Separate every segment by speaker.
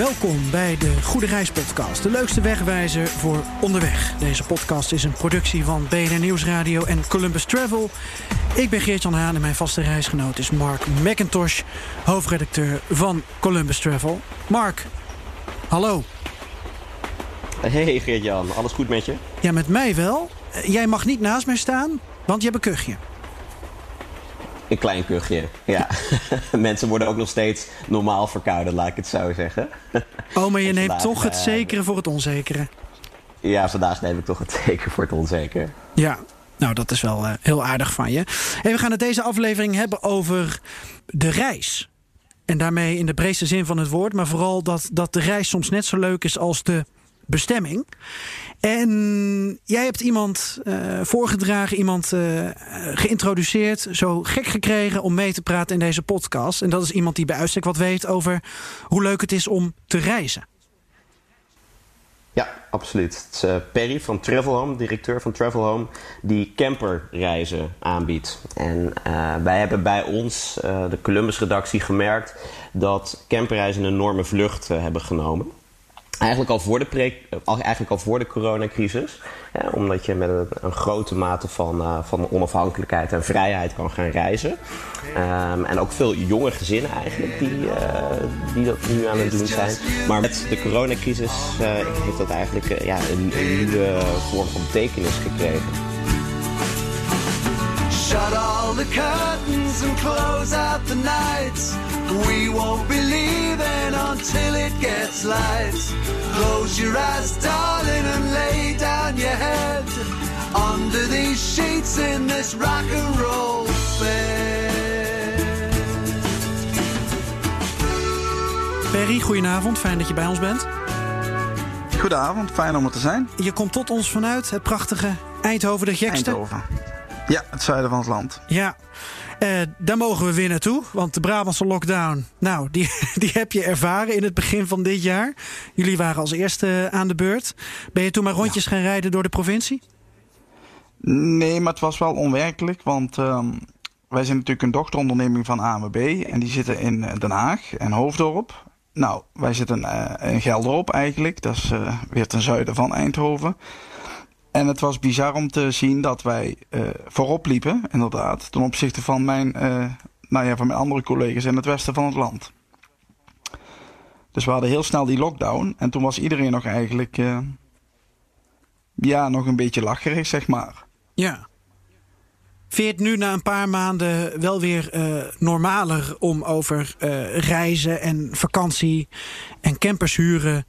Speaker 1: Welkom bij de Goede Reis Podcast, de leukste wegwijzer voor onderweg. Deze podcast is een productie van BNR Nieuwsradio en Columbus Travel. Ik ben Geert-Jan Haan en mijn vaste reisgenoot is Mark McIntosh, hoofdredacteur van Columbus Travel. Mark, hallo.
Speaker 2: Hey Geert-Jan, alles goed met je?
Speaker 1: Ja, met mij wel. Jij mag niet naast mij staan, want je hebt een kuchje.
Speaker 2: Een klein kuchje, ja. Mensen worden ook nog steeds normaal verkouden, laat ik het zo zeggen.
Speaker 1: Oh, maar je neemt toch het zekere voor het onzekere.
Speaker 2: Ja, vandaag neem ik toch het zekere voor het onzekere.
Speaker 1: Ja, nou dat is wel uh, heel aardig van je. Hey, we gaan het deze aflevering hebben over de reis. En daarmee in de breedste zin van het woord, maar vooral dat, dat de reis soms net zo leuk is als de bestemming. En jij hebt iemand uh, voorgedragen, iemand uh, geïntroduceerd, zo gek gekregen om mee te praten in deze podcast. En dat is iemand die bij uitstek wat weet over hoe leuk het is om te reizen.
Speaker 2: Ja, absoluut. Het is uh, Perry van Travelhome, directeur van Travelhome, die camperreizen aanbiedt. En wij hebben bij ons, de Columbus-redactie, gemerkt dat camperreizen een enorme vlucht hebben genomen. Eigenlijk al voor de, pre, eigenlijk al voor de coronacrisis. Omdat je met een, grote mate van, uh, van onafhankelijkheid en vrijheid kan gaan reizen. Um, en ook veel jonge gezinnen eigenlijk die, uh, die dat nu aan het doen zijn. Maar met de coronacrisis uh, heeft dat eigenlijk ja, een, een nieuwe vorm van betekenis gekregen. All the curtains and close out the nights. We won't be leaving until it gets light. Close your eyes, darling, and lay down your head under these sheets in this rock and roll bed. Perry, goedenavond. Fijn dat je bij ons bent.
Speaker 3: Goedenavond, fijn om er te zijn.
Speaker 1: Je komt tot ons vanuit het prachtige Eindhoven de gekste.
Speaker 3: Eindhoven. Ja, het zuiden van het land.
Speaker 1: Ja, uh, daar mogen we weer naartoe. Want de Brabantse lockdown, nou, die, die heb je ervaren in het begin van dit jaar. Jullie waren als eerste aan de beurt. Ben je toen maar rondjes ja. gaan rijden door de provincie?
Speaker 3: Nee, maar het was wel onwerkelijk. Want uh, wij zijn natuurlijk een dochteronderneming van AMB. En die zitten in Den Haag en Hoofddorp. Nou, wij zitten uh, in Gelderop eigenlijk. Dat is weer ten zuiden van Eindhoven. En het was bizar om te zien dat wij uh, voorop liepen, inderdaad, ten opzichte van mijn, uh, nou ja, van mijn andere collega's in het westen van het land. Dus we hadden heel snel die lockdown en toen was iedereen nog eigenlijk, uh, ja, nog een beetje lacherig, zeg maar.
Speaker 1: Ja. Vind je het nu na een paar maanden wel weer normaler om over reizen en vakantie en campers huren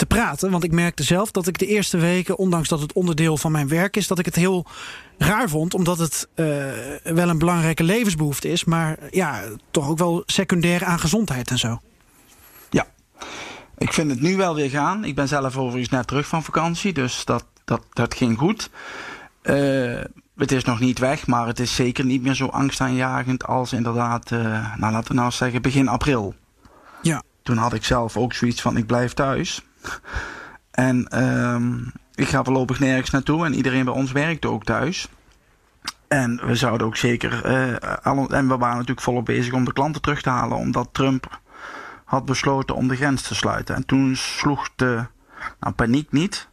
Speaker 1: te praten. Want ik merkte zelf dat ik de eerste weken, ondanks dat het onderdeel van mijn werk is, dat ik het heel raar vond. Omdat het uh, wel een belangrijke levensbehoefte is, maar ja, toch ook wel secundair aan gezondheid en zo.
Speaker 3: Ja, ik vind het nu wel weer gaan. Ik ben zelf overigens net terug van vakantie, dus dat, dat, dat ging goed. Uh, het is nog niet weg, maar het is zeker niet meer zo angstaanjagend als inderdaad, uh, nou laten we nou zeggen, begin april.
Speaker 1: Ja.
Speaker 3: Toen had ik zelf ook zoiets van: ik blijf thuis. En um, ik ga voorlopig nergens naartoe en iedereen bij ons werkt ook thuis. En we zouden ook zeker, uh, en we waren natuurlijk volop bezig om de klanten terug te halen, omdat Trump had besloten om de grens te sluiten. En toen sloeg de nou, paniek niet,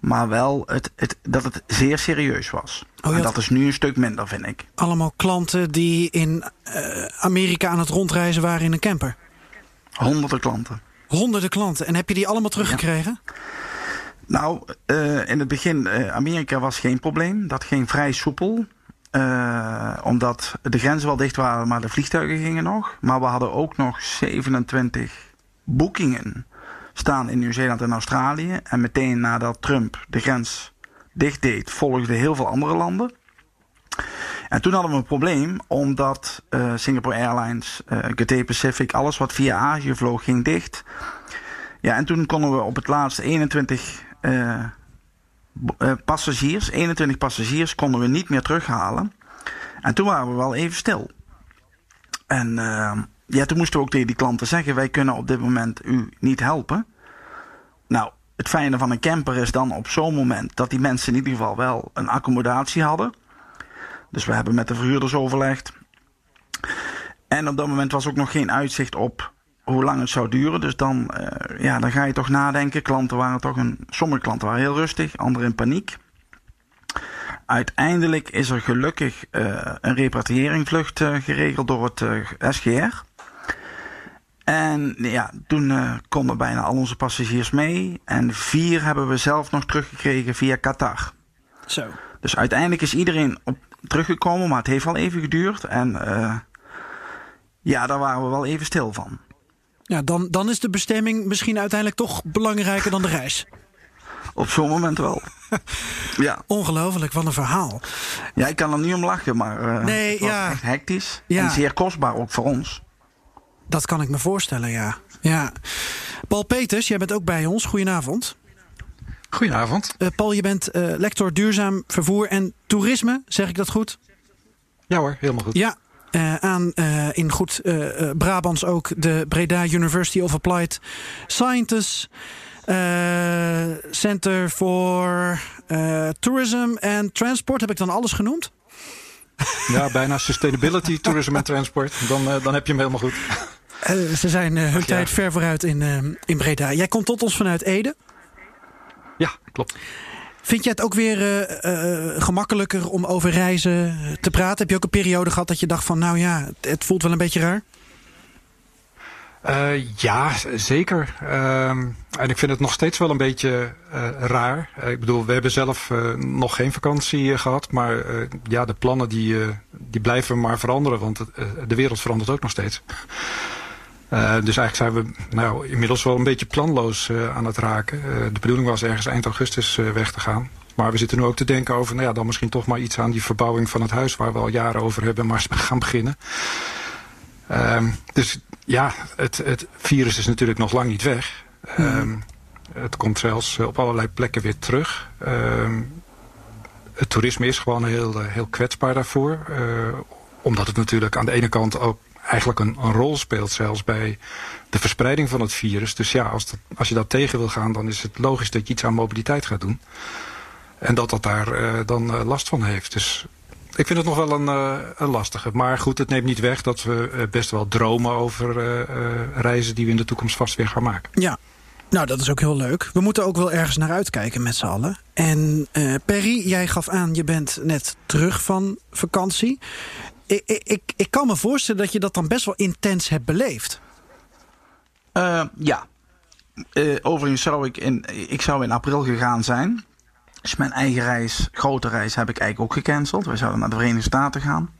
Speaker 3: maar wel het, het, dat het zeer serieus was. Oh, en dat is nu een stuk minder, vind ik.
Speaker 1: Allemaal klanten die in uh, Amerika aan het rondreizen waren in een camper?
Speaker 3: Honderden klanten.
Speaker 1: Honderden klanten. En heb je die allemaal teruggekregen?
Speaker 3: Ja. Nou, uh, in het begin, uh, Amerika was geen probleem. Dat ging vrij soepel. Uh, omdat de grenzen wel dicht waren, maar de vliegtuigen gingen nog. Maar we hadden ook nog 27 boekingen staan in Nieuw-Zeeland en Australië. En meteen nadat Trump de grens dicht deed, volgden heel veel andere landen. En toen hadden we een probleem, omdat uh, Singapore Airlines, uh, Cathay Pacific, alles wat via Azië vloog, ging dicht. Ja, en toen konden we op het laatste 21 uh, passagiers, 21 passagiers, konden we niet meer terughalen. En toen waren we wel even stil. En ja, toen moesten we ook tegen die klanten zeggen: wij kunnen op dit moment u niet helpen. Nou, het fijne van een camper is dan op zo'n moment dat die mensen in ieder geval wel een accommodatie hadden. Dus we hebben met de verhuurders overlegd. En op dat moment was ook nog geen uitzicht op hoe lang het zou duren. Dus dan, uh, ja, dan ga je toch nadenken. Klanten waren toch een. Sommige klanten waren heel rustig, anderen in paniek. Uiteindelijk is er gelukkig uh, een repatriëringvlucht uh, geregeld door het SGR. En ja, toen konden bijna al onze passagiers mee. En vier hebben we zelf nog teruggekregen via Qatar.
Speaker 1: Zo.
Speaker 3: Dus uiteindelijk is iedereen op, teruggekomen, maar het heeft wel even geduurd. En uh, ja, daar waren we wel even stil van.
Speaker 1: Ja, dan, dan is de bestemming misschien uiteindelijk toch belangrijker dan de reis.
Speaker 3: Op zo'n moment wel. ja.
Speaker 1: Ongelooflijk, wat een verhaal.
Speaker 3: Ja, ik kan er niet om lachen, maar uh,
Speaker 1: nee,
Speaker 3: het was
Speaker 1: ja.
Speaker 3: echt hectisch.
Speaker 1: Ja.
Speaker 3: En zeer kostbaar ook voor ons.
Speaker 1: Dat kan ik me voorstellen, ja. ja. Paul Peters, jij bent ook bij ons. Goedenavond.
Speaker 4: Goedenavond.
Speaker 1: Uh, Paul, je bent uh, lector duurzaam vervoer en toerisme. Zeg ik dat goed?
Speaker 4: Ja hoor, helemaal goed.
Speaker 1: Ja, uh, aan in goed Brabants ook de Breda University of Applied Sciences. Center for Tourism and Transport. Heb ik dan alles genoemd?
Speaker 4: Ja, bijna sustainability, tourism en transport. Dan, dan heb je hem helemaal goed.
Speaker 1: Ze zijn hun tijd ja. ver vooruit in, in Breda. Jij komt tot ons vanuit Ede.
Speaker 4: Ja, klopt.
Speaker 1: Vind je het ook weer gemakkelijker om over reizen te praten? Heb je ook een periode gehad dat je dacht van... nou ja, het voelt wel een beetje raar?
Speaker 4: Uh, ja, zeker. Uh, en ik vind het nog steeds wel een beetje uh, raar. ik bedoel, we hebben zelf nog geen vakantie gehad. Maar ja, de plannen die, die blijven maar veranderen. Want de wereld verandert ook nog steeds. Dus eigenlijk zijn we nou, inmiddels wel een beetje planloos aan het raken. de bedoeling was ergens eind augustus weg te gaan. Maar we zitten nu ook te denken over, nou ja, dan misschien toch maar iets aan die verbouwing van het huis waar we al jaren over hebben, maar gaan beginnen. Um, dus ja, het, het, virus is natuurlijk nog lang niet weg. Um, het komt zelfs op allerlei plekken weer terug. Um, het toerisme is gewoon heel, heel kwetsbaar daarvoor. Omdat het natuurlijk aan de ene kant ook eigenlijk een, een, rol speelt zelfs bij de verspreiding van het virus. Dus ja, als, dat, als je dat tegen wil gaan, dan is het logisch dat je iets aan mobiliteit gaat doen. En dat dat daar uh, dan uh, last van heeft. Dus ik vind het nog wel een, uh, een, lastige. Maar goed, het neemt niet weg dat we best wel dromen over reizen die we in de toekomst vast weer gaan maken.
Speaker 1: Ja. Nou, dat is ook heel leuk. We moeten ook wel ergens naar uitkijken met z'n allen. En Perry, jij gaf aan, je bent net terug van vakantie. Ik, ik, ik kan me voorstellen dat je dat dan best wel intens hebt beleefd.
Speaker 3: ja. overigens zou ik in, ik zou in april gegaan zijn. Dus mijn eigen reis, grote reis, heb ik eigenlijk ook gecanceld. Wij zouden naar de Verenigde Staten gaan.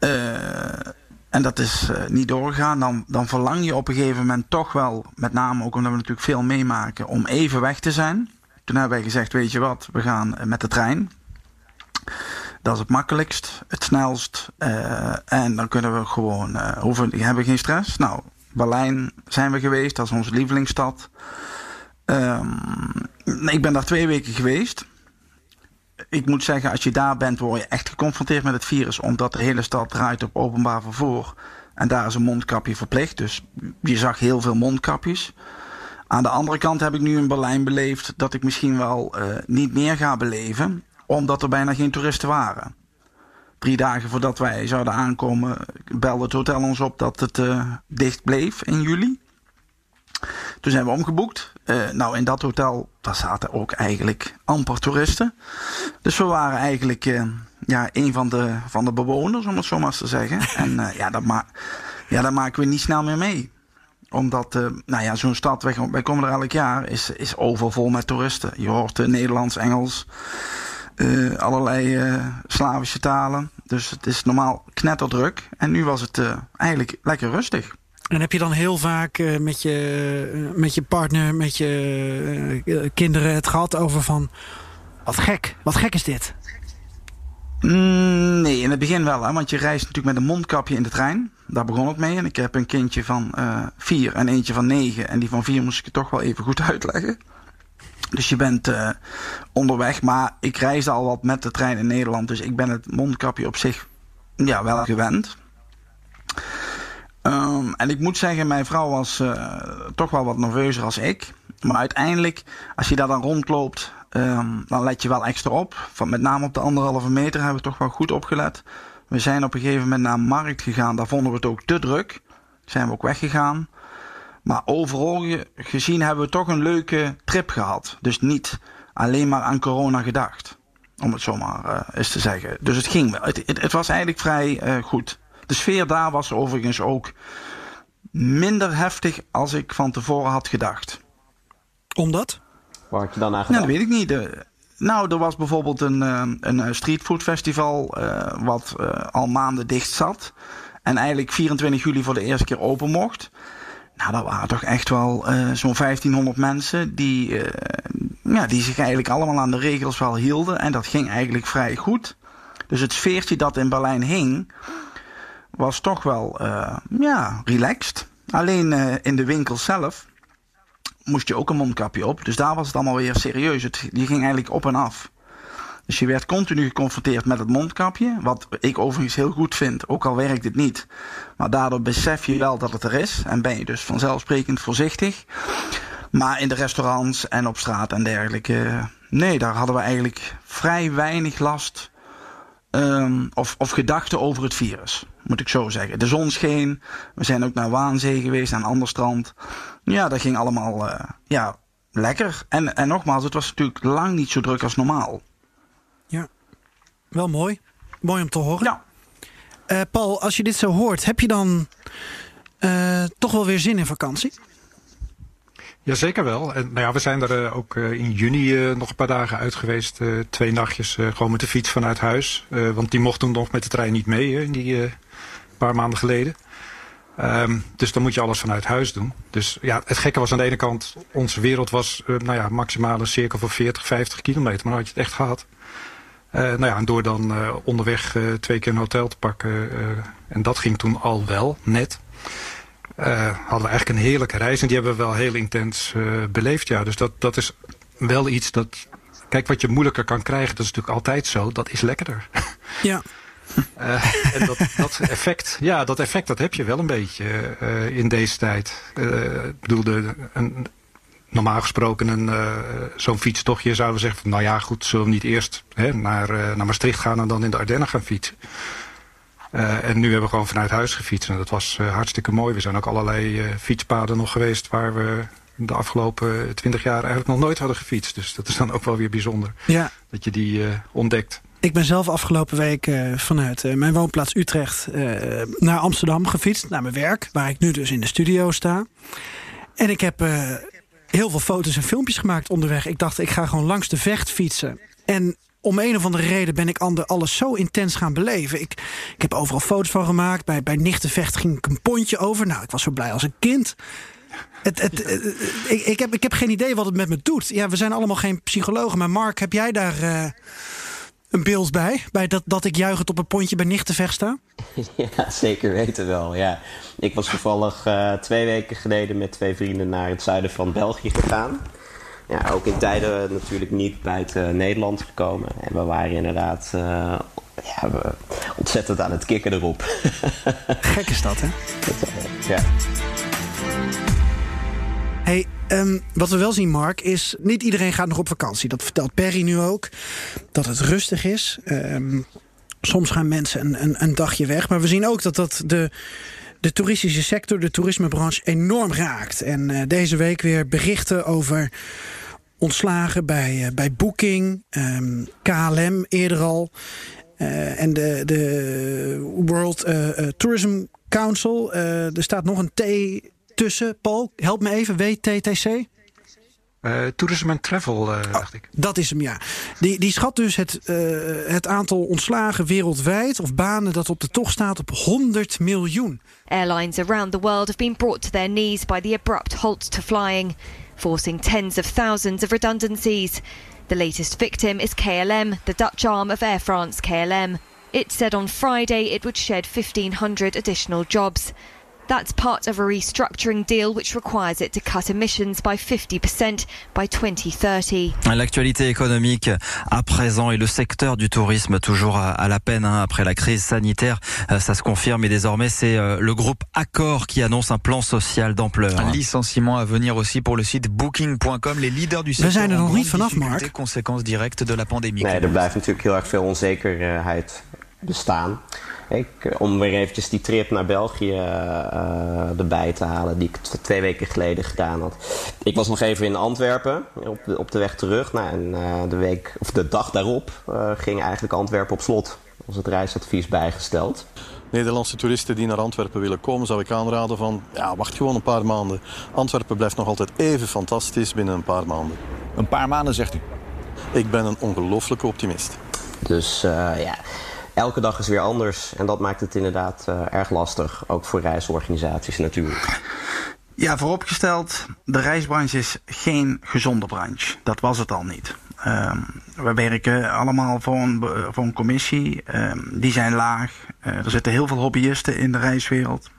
Speaker 3: Uh, en dat is niet doorgegaan. Dan, dan verlang je op een gegeven moment toch wel, met name ook omdat we natuurlijk veel meemaken, om even weg te zijn. Toen hebben wij gezegd, weet je wat, we gaan met de trein. Dat is het makkelijkst, het snelst. Uh, en dan kunnen we gewoon, hoeven, hebben geen stress. Nou, Berlijn zijn we geweest, dat is onze lievelingsstad. Um, ik ben daar twee weken geweest. Ik moet zeggen, als je daar bent, word je echt geconfronteerd met het virus. Omdat de hele stad draait op openbaar vervoer. En daar is een mondkapje verplicht. Dus je zag heel veel mondkapjes. Aan de andere kant heb ik nu in Berlijn beleefd dat ik misschien wel uh, niet meer ga beleven. Omdat er bijna geen toeristen waren. Drie dagen voordat wij zouden aankomen, belde het hotel ons op dat het uh, dicht bleef in juli. Toen zijn we omgeboekt. Uh, nou, in dat hotel, daar zaten ook eigenlijk amper toeristen. Dus we waren eigenlijk uh, ja, een van de, van de bewoners, om het zo maar eens te zeggen. En ja, dat ma ja, daar maken we niet snel meer mee. Omdat, nou ja, zo'n stad, wij, wij, komen er elk jaar, is, is overvol met toeristen. Je hoort Nederlands, Engels, allerlei Slavische talen. Dus het is normaal knetterdruk. En nu was het eigenlijk lekker rustig.
Speaker 1: En heb je dan heel vaak met, je, met je partner, met je kinderen het gehad over van... Wat gek, wat gek is dit?
Speaker 3: Mm, nee, in het begin wel, hè, want je reist natuurlijk met een mondkapje in de trein. Daar begon het mee. En ik heb een kindje van vier en eentje van negen. En die van vier moest ik het toch wel even goed uitleggen. Dus je bent uh, onderweg. Maar ik reisde al wat met de trein in Nederland. Dus ik ben het mondkapje op zich ja, wel gewend. Um, en ik moet zeggen, mijn vrouw was uh, toch wel wat nerveuzer als ik. Maar uiteindelijk, als je daar dan rondloopt, um, dan let je wel extra op. Van, met name op de anderhalve meter hebben we toch wel goed opgelet. We zijn op een gegeven moment naar een markt gegaan. Daar vonden we het ook te druk. Zijn we ook weggegaan. Maar overal gezien hebben we toch een leuke trip gehad. Dus niet alleen maar aan corona gedacht. Om het zo maar uh, eens te zeggen. Dus het ging wel. Het, het, het was eigenlijk vrij uh, goed. De sfeer daar was overigens ook minder heftig als ik van tevoren had gedacht.
Speaker 1: Omdat?
Speaker 2: Waar had je dan aan
Speaker 3: gedacht? Nou, dat weet ik niet. De, nou, er was bijvoorbeeld een, een streetfoodfestival uh, wat uh, al maanden dicht zat. En eigenlijk 24 juli voor de eerste keer open mocht. Nou, dat waren toch echt wel uh, zo'n 1500 mensen die, ja, die zich eigenlijk allemaal aan de regels wel hielden. En dat ging eigenlijk vrij goed. Dus het sfeertje dat in Berlijn hing, was toch wel ja, relaxed. Alleen in de winkel zelf moest je ook een mondkapje op. Dus daar was het allemaal weer serieus. Het, die ging eigenlijk op en af. Dus je werd continu geconfronteerd met het mondkapje. Wat ik overigens heel goed vind, ook al werkt het niet. Maar daardoor besef je wel dat het er is. En ben je dus vanzelfsprekend voorzichtig. Maar in de restaurants en op straat en dergelijke. Nee, daar hadden we eigenlijk vrij weinig last. Um, of, of gedachten over het virus, moet ik zo zeggen. De zon scheen. We zijn ook naar Waanzee geweest, aan ander strand. Ja, dat ging allemaal uh, ja, lekker. En, en nogmaals, het was natuurlijk lang niet zo druk als normaal.
Speaker 1: Ja, wel mooi. Mooi om te horen.
Speaker 3: Ja.
Speaker 1: Uh, Paul, als je dit zo hoort, heb je dan uh, toch wel weer zin in vakantie?
Speaker 4: Jazeker wel. En, nou ja, we zijn er uh, ook uh, in juni uh, nog een paar dagen uit geweest. twee nachtjes gewoon met de fiets vanuit huis. want die mocht toen nog met de trein niet mee, in die paar maanden geleden. Um, dus dan moet je alles vanuit huis doen. Dus ja, het gekke was aan de ene kant, onze wereld was nou ja, maximale cirkel van 40, 50 kilometer. Maar dan had je het echt gehad. Nou ja, en door dan onderweg twee keer een hotel te pakken. en dat ging toen al wel, net. Uh, hadden we eigenlijk een heerlijke reis. En die hebben we wel heel intens uh, beleefd. Ja. Dus dat, dat is wel iets dat... Kijk, wat je moeilijker kan krijgen, dat is natuurlijk altijd zo. Dat is lekkerder.
Speaker 1: Ja.
Speaker 4: Uh, en dat, dat, effect, ja, dat effect dat heb je wel een beetje in deze tijd. ik bedoel, de, een, normaal gesproken een, zo'n fietstochtje zouden we zeggen... Van, nou ja, goed, zullen we niet eerst hè, naar, naar Maastricht gaan... en dan in de Ardennen gaan fietsen. Uh, en nu hebben we gewoon vanuit huis gefietst. En dat was hartstikke mooi. We zijn ook allerlei fietspaden nog geweest waar we de afgelopen twintig jaar eigenlijk nog nooit hadden gefietst. Dus dat is dan ook wel weer bijzonder.
Speaker 1: Ja.
Speaker 4: Dat je die ontdekt.
Speaker 1: Ik ben zelf afgelopen week vanuit mijn woonplaats Utrecht naar Amsterdam gefietst. Naar mijn werk, waar ik nu dus in de studio sta. En ik heb heel veel foto's en filmpjes gemaakt onderweg. Ik dacht, ik ga gewoon langs de vecht fietsen. En om een of andere reden ben ik alles zo intens gaan beleven. Ik, ik heb overal foto's van gemaakt. Bij, bij Nichtenvecht ging ik een pontje over. Nou, ik was zo blij als een kind. Het, het, ik, ik, heb, ik heb geen idee wat het met me doet. Ja, we zijn allemaal geen psychologen. Maar Mark, heb jij daar uh, een beeld bij? Bij dat, dat ik juichend op een pontje bij sta?
Speaker 2: Ja, zeker weten wel. Ja. Ik was toevallig uh, twee weken geleden met twee vrienden naar het zuiden van België gegaan ja, ook in tijden natuurlijk niet buiten Nederland gekomen. En we waren inderdaad uh, ja, we, ontzettend aan het kicken erop.
Speaker 1: Gek is dat, hè?
Speaker 2: ja.
Speaker 1: Hey, um, wat we wel zien, Mark, is niet iedereen gaat nog op vakantie. Dat vertelt Perry nu ook. Dat het rustig is. Um, soms gaan mensen een, een, een dagje weg. Maar we zien ook dat dat de de toeristische sector, de toerismebranche, enorm raakt. En uh, deze week weer berichten over ontslagen bij, uh, bij Booking, KLM eerder al. Uh, en de, de World Tourism Council. er staat nog een T tussen. Paul, help me even. WTTC?
Speaker 4: Uh, tourism and Travel, uh, dacht ik.
Speaker 1: Dat is hem, ja. Die, die schat dus het, uh, het aantal ontslagen wereldwijd... of banen dat op de tocht staat op 100 miljoen.
Speaker 5: Airlines around the world have been brought to their knees... by the abrupt halt to flying, forcing tens of thousands of redundancies. The latest victim is KLM, the Dutch arm of Air France KLM. It said on Friday it would shed 1,500 additional jobs. That's part of a restructuring deal which requires it to cut emissions by 50% by 2030.
Speaker 6: L'actualité économique à présent et le secteur du tourisme toujours à la peine hein, après la crise sanitaire. Euh, ça se confirme et désormais c'est euh, le groupe Accor qui annonce un plan social d'ampleur.
Speaker 7: Un licenciement à venir aussi pour le site booking.com. Les leaders du secteur
Speaker 1: zijn er nog niet vanaf,
Speaker 7: Mark. Conséquences directes de la pandemie.
Speaker 2: Nee, er blijft natuurlijk heel erg veel onzekerheid bestaan. Ik, om weer eventjes die trip naar België uh, erbij te halen, die ik twee weken geleden gedaan had. Ik was nog even in Antwerpen op de, op de weg terug. Nou, en uh, de, week, of de dag daarop uh, ging eigenlijk Antwerpen op slot. Als het reisadvies bijgesteld.
Speaker 8: Nederlandse toeristen die naar Antwerpen willen komen, zou ik aanraden van ja, wacht gewoon een paar maanden. Antwerpen blijft nog altijd even fantastisch binnen een paar maanden.
Speaker 7: Een paar maanden zegt u?
Speaker 8: Ik ben een ongelofelijke optimist.
Speaker 2: Dus ja elke dag is weer anders. En dat maakt het inderdaad uh, erg lastig. Ook voor reisorganisaties natuurlijk.
Speaker 3: Ja, vooropgesteld, de reisbranche is geen gezonde branche. Dat was het al niet. Uh, we werken allemaal voor een, een commissie. Uh, die zijn laag. Uh, er zitten heel veel hobbyisten in de reiswereld.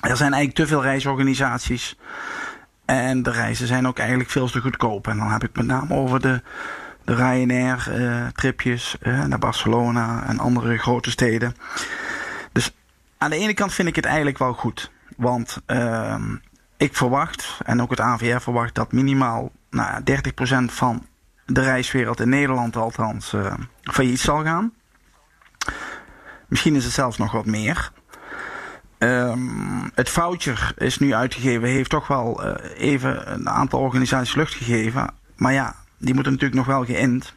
Speaker 3: Er zijn eigenlijk te veel reisorganisaties. En de reizen zijn ook eigenlijk veel te goedkoop. En dan heb ik met name over de de Ryanair-tripjes eh, uh, naar Barcelona en andere grote steden. Dus aan de ene kant vind ik het eigenlijk wel goed. Want uh, ik verwacht, en ook het AVR verwacht, dat minimaal nou, 30% van de reiswereld in Nederland althans uh, failliet zal gaan. Misschien is het zelfs nog wat meer. Um, het voucher is nu uitgegeven, heeft toch wel even een aantal organisaties lucht gegeven. Maar ja, die moeten natuurlijk nog wel geïnd.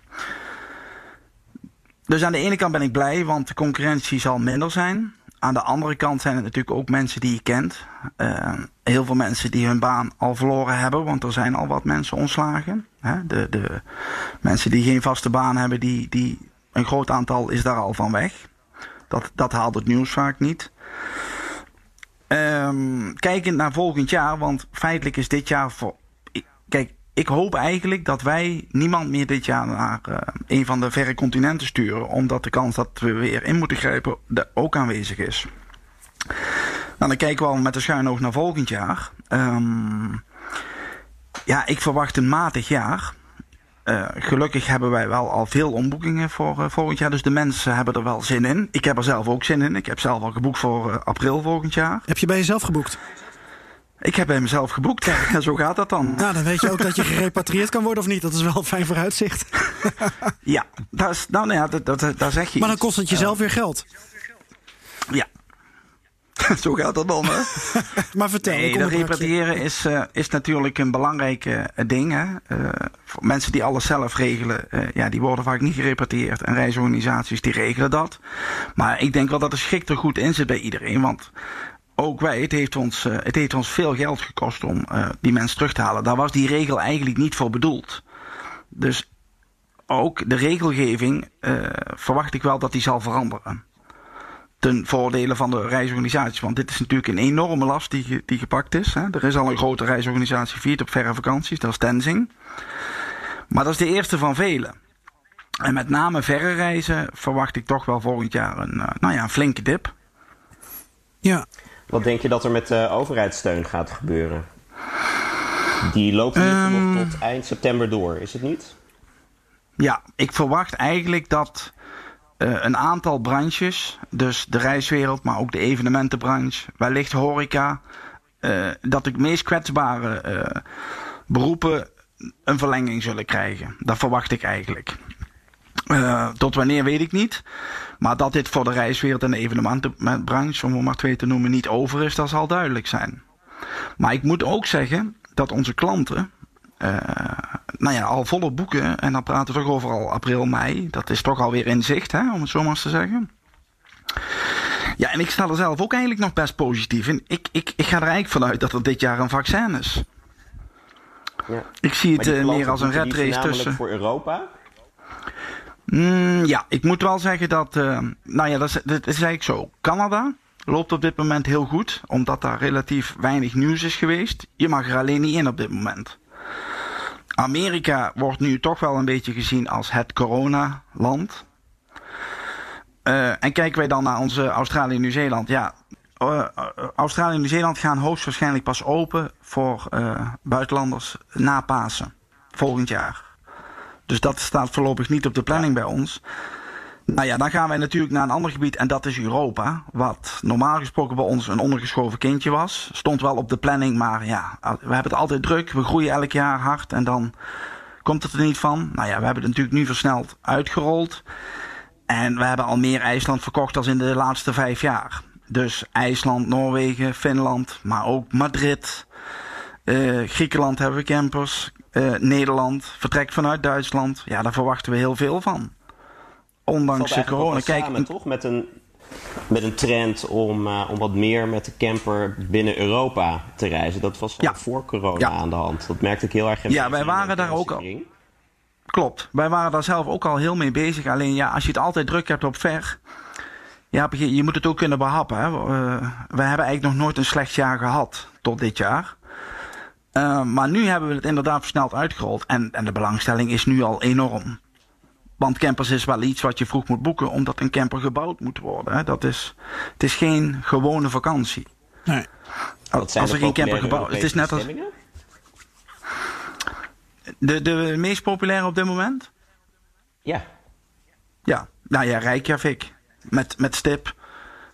Speaker 3: Dus aan de ene kant ben ik blij, want de concurrentie zal minder zijn. Aan de andere kant zijn het natuurlijk ook mensen die je kent. Uh, heel veel mensen die hun baan al verloren hebben, want er zijn al wat mensen ontslagen. Hè? De, de mensen die geen vaste baan hebben, die, die, een groot aantal is daar al van weg. Dat, dat haalt het nieuws vaak niet. Um, kijkend naar volgend jaar, want feitelijk is dit jaar voor. Ik hoop eigenlijk dat wij niemand meer dit jaar naar uh, een van de verre continenten sturen. Omdat de kans dat we weer in moeten grijpen er ook aanwezig is. Nou, dan kijken we al met de schuin oog naar volgend jaar. Um, ja, ik verwacht een matig jaar. Uh, gelukkig hebben wij wel al veel omboekingen voor uh, volgend jaar. Dus de mensen hebben er wel zin in. Ik heb er zelf ook zin in. Ik heb zelf al geboekt voor april volgend jaar.
Speaker 1: Heb je bij jezelf geboekt?
Speaker 3: Ik heb bij mezelf geboekt. En zo gaat dat dan.
Speaker 1: Nou, dan weet je ook dat je gerepatrieerd kan worden of niet. Dat is wel een fijn vooruitzicht.
Speaker 3: ja, dat is, nou, ja dat, dat, daar zeg je
Speaker 1: Maar dan kost het jezelf weer geld.
Speaker 3: Ja. Zo gaat dat dan, hè?
Speaker 1: maar vertel.
Speaker 3: Nee, dat repatriëren is, uh, is natuurlijk een belangrijk uh, ding. Hè? Uh, voor mensen die alles zelf regelen, ja, die worden vaak niet gerepatrieerd. En reisorganisaties die regelen dat. Maar ik denk wel dat de schik er goed in zit bij iedereen. Want ook wij, het heeft ons, uh, het heeft ons veel geld gekost om uh, die mensen terug te halen. Daar was die regel eigenlijk niet voor bedoeld. Dus ook de regelgeving uh, verwacht ik wel dat die zal veranderen. Ten voordele van de reisorganisaties. Want dit is natuurlijk een enorme last die, die gepakt is. Hè. Er is al een grote reisorganisatie viert op verre vakanties, dat is Tenzing. Maar dat is de eerste van vele. En met name verre reizen verwacht ik toch wel volgend jaar een, nou ja, een flinke dip.
Speaker 1: Ja,
Speaker 2: wat denk je dat er met de overheidssteun gaat gebeuren? Die loopt in um, nog tot eind september door, is het niet?
Speaker 3: Ja, ik verwacht eigenlijk dat uh, een aantal branches, dus de reiswereld, maar ook de evenementenbranche, wellicht horeca, uh, dat de meest kwetsbare uh, beroepen een verlenging zullen krijgen. Dat verwacht ik eigenlijk. Uh, tot wanneer weet ik niet. Maar dat dit voor de reiswereld en de evenementenbranche, om er maar twee te noemen, niet over is, dat zal duidelijk zijn. Maar ik moet ook zeggen dat onze klanten, uh, nou ja, al volle boeken, en dan praten we toch over al april, mei, dat is toch alweer in zicht, hè, om het zo maar eens te zeggen. Ja, en ik sta er zelf ook eigenlijk nog best positief in. Ik, ik, ik ga er eigenlijk vanuit dat er dit jaar een vaccin is.
Speaker 2: Ja.
Speaker 3: Ik zie het uh, meer als een red race tussen.
Speaker 2: voor Europa?
Speaker 3: Mm, ja, ik moet wel zeggen dat. Uh, nou ja, dat is, dat is eigenlijk zo. Canada loopt op dit moment heel goed, omdat daar relatief weinig nieuws is geweest. Je mag er alleen niet in op dit moment. Amerika wordt nu toch wel een beetje gezien als het coronaland. Uh, en kijken wij dan naar onze Australië en Nieuw-Zeeland. Ja, uh, Australië en Nieuw-Zeeland gaan hoogstwaarschijnlijk pas open voor buitenlanders na Pasen. Volgend jaar. Dus dat staat voorlopig niet op de planning bij ons. Nou ja, dan gaan wij natuurlijk naar een ander gebied en dat is Europa. Wat normaal gesproken bij ons een ondergeschoven kindje was. Stond wel op de planning, maar ja, we hebben het altijd druk. We groeien elk jaar hard en dan komt het er niet van. Nou ja, we hebben het natuurlijk nu versneld uitgerold. En we hebben al meer IJsland verkocht dan in de laatste vijf jaar. Dus IJsland, Noorwegen, Finland, maar ook Madrid. Uh, Griekenland hebben we campers. Uh, Nederland, vertrek vanuit Duitsland. Ja, daar verwachten we heel veel van ondanks de corona.
Speaker 2: Kijk, samen, toch met een, met een trend om, uh, om wat meer met de camper binnen Europa te reizen. Dat was ja. voor corona ja. aan de hand. Dat merkte ik heel erg.
Speaker 3: Ja, wij waren daar ook al. Klopt, wij waren daar zelf ook al heel mee bezig. Alleen ja, als je het altijd druk hebt op ver. Ja, je, je moet het ook kunnen behappen. Hè. Uh, we hebben eigenlijk nog nooit een slecht jaar gehad tot dit jaar. Uh, maar nu hebben we het inderdaad versneld uitgerold. En, en de belangstelling is nu al enorm. Want campers is wel iets wat je vroeg moet boeken, omdat een camper gebouwd moet worden. Hè. Dat is, het is geen gewone vakantie.
Speaker 1: Nee.
Speaker 3: Als, als er geen camper gebouwd Het is net als. De, de meest populaire op dit moment?
Speaker 2: Ja.
Speaker 3: Ja, nou ja, Reykjavik. Met, met stip.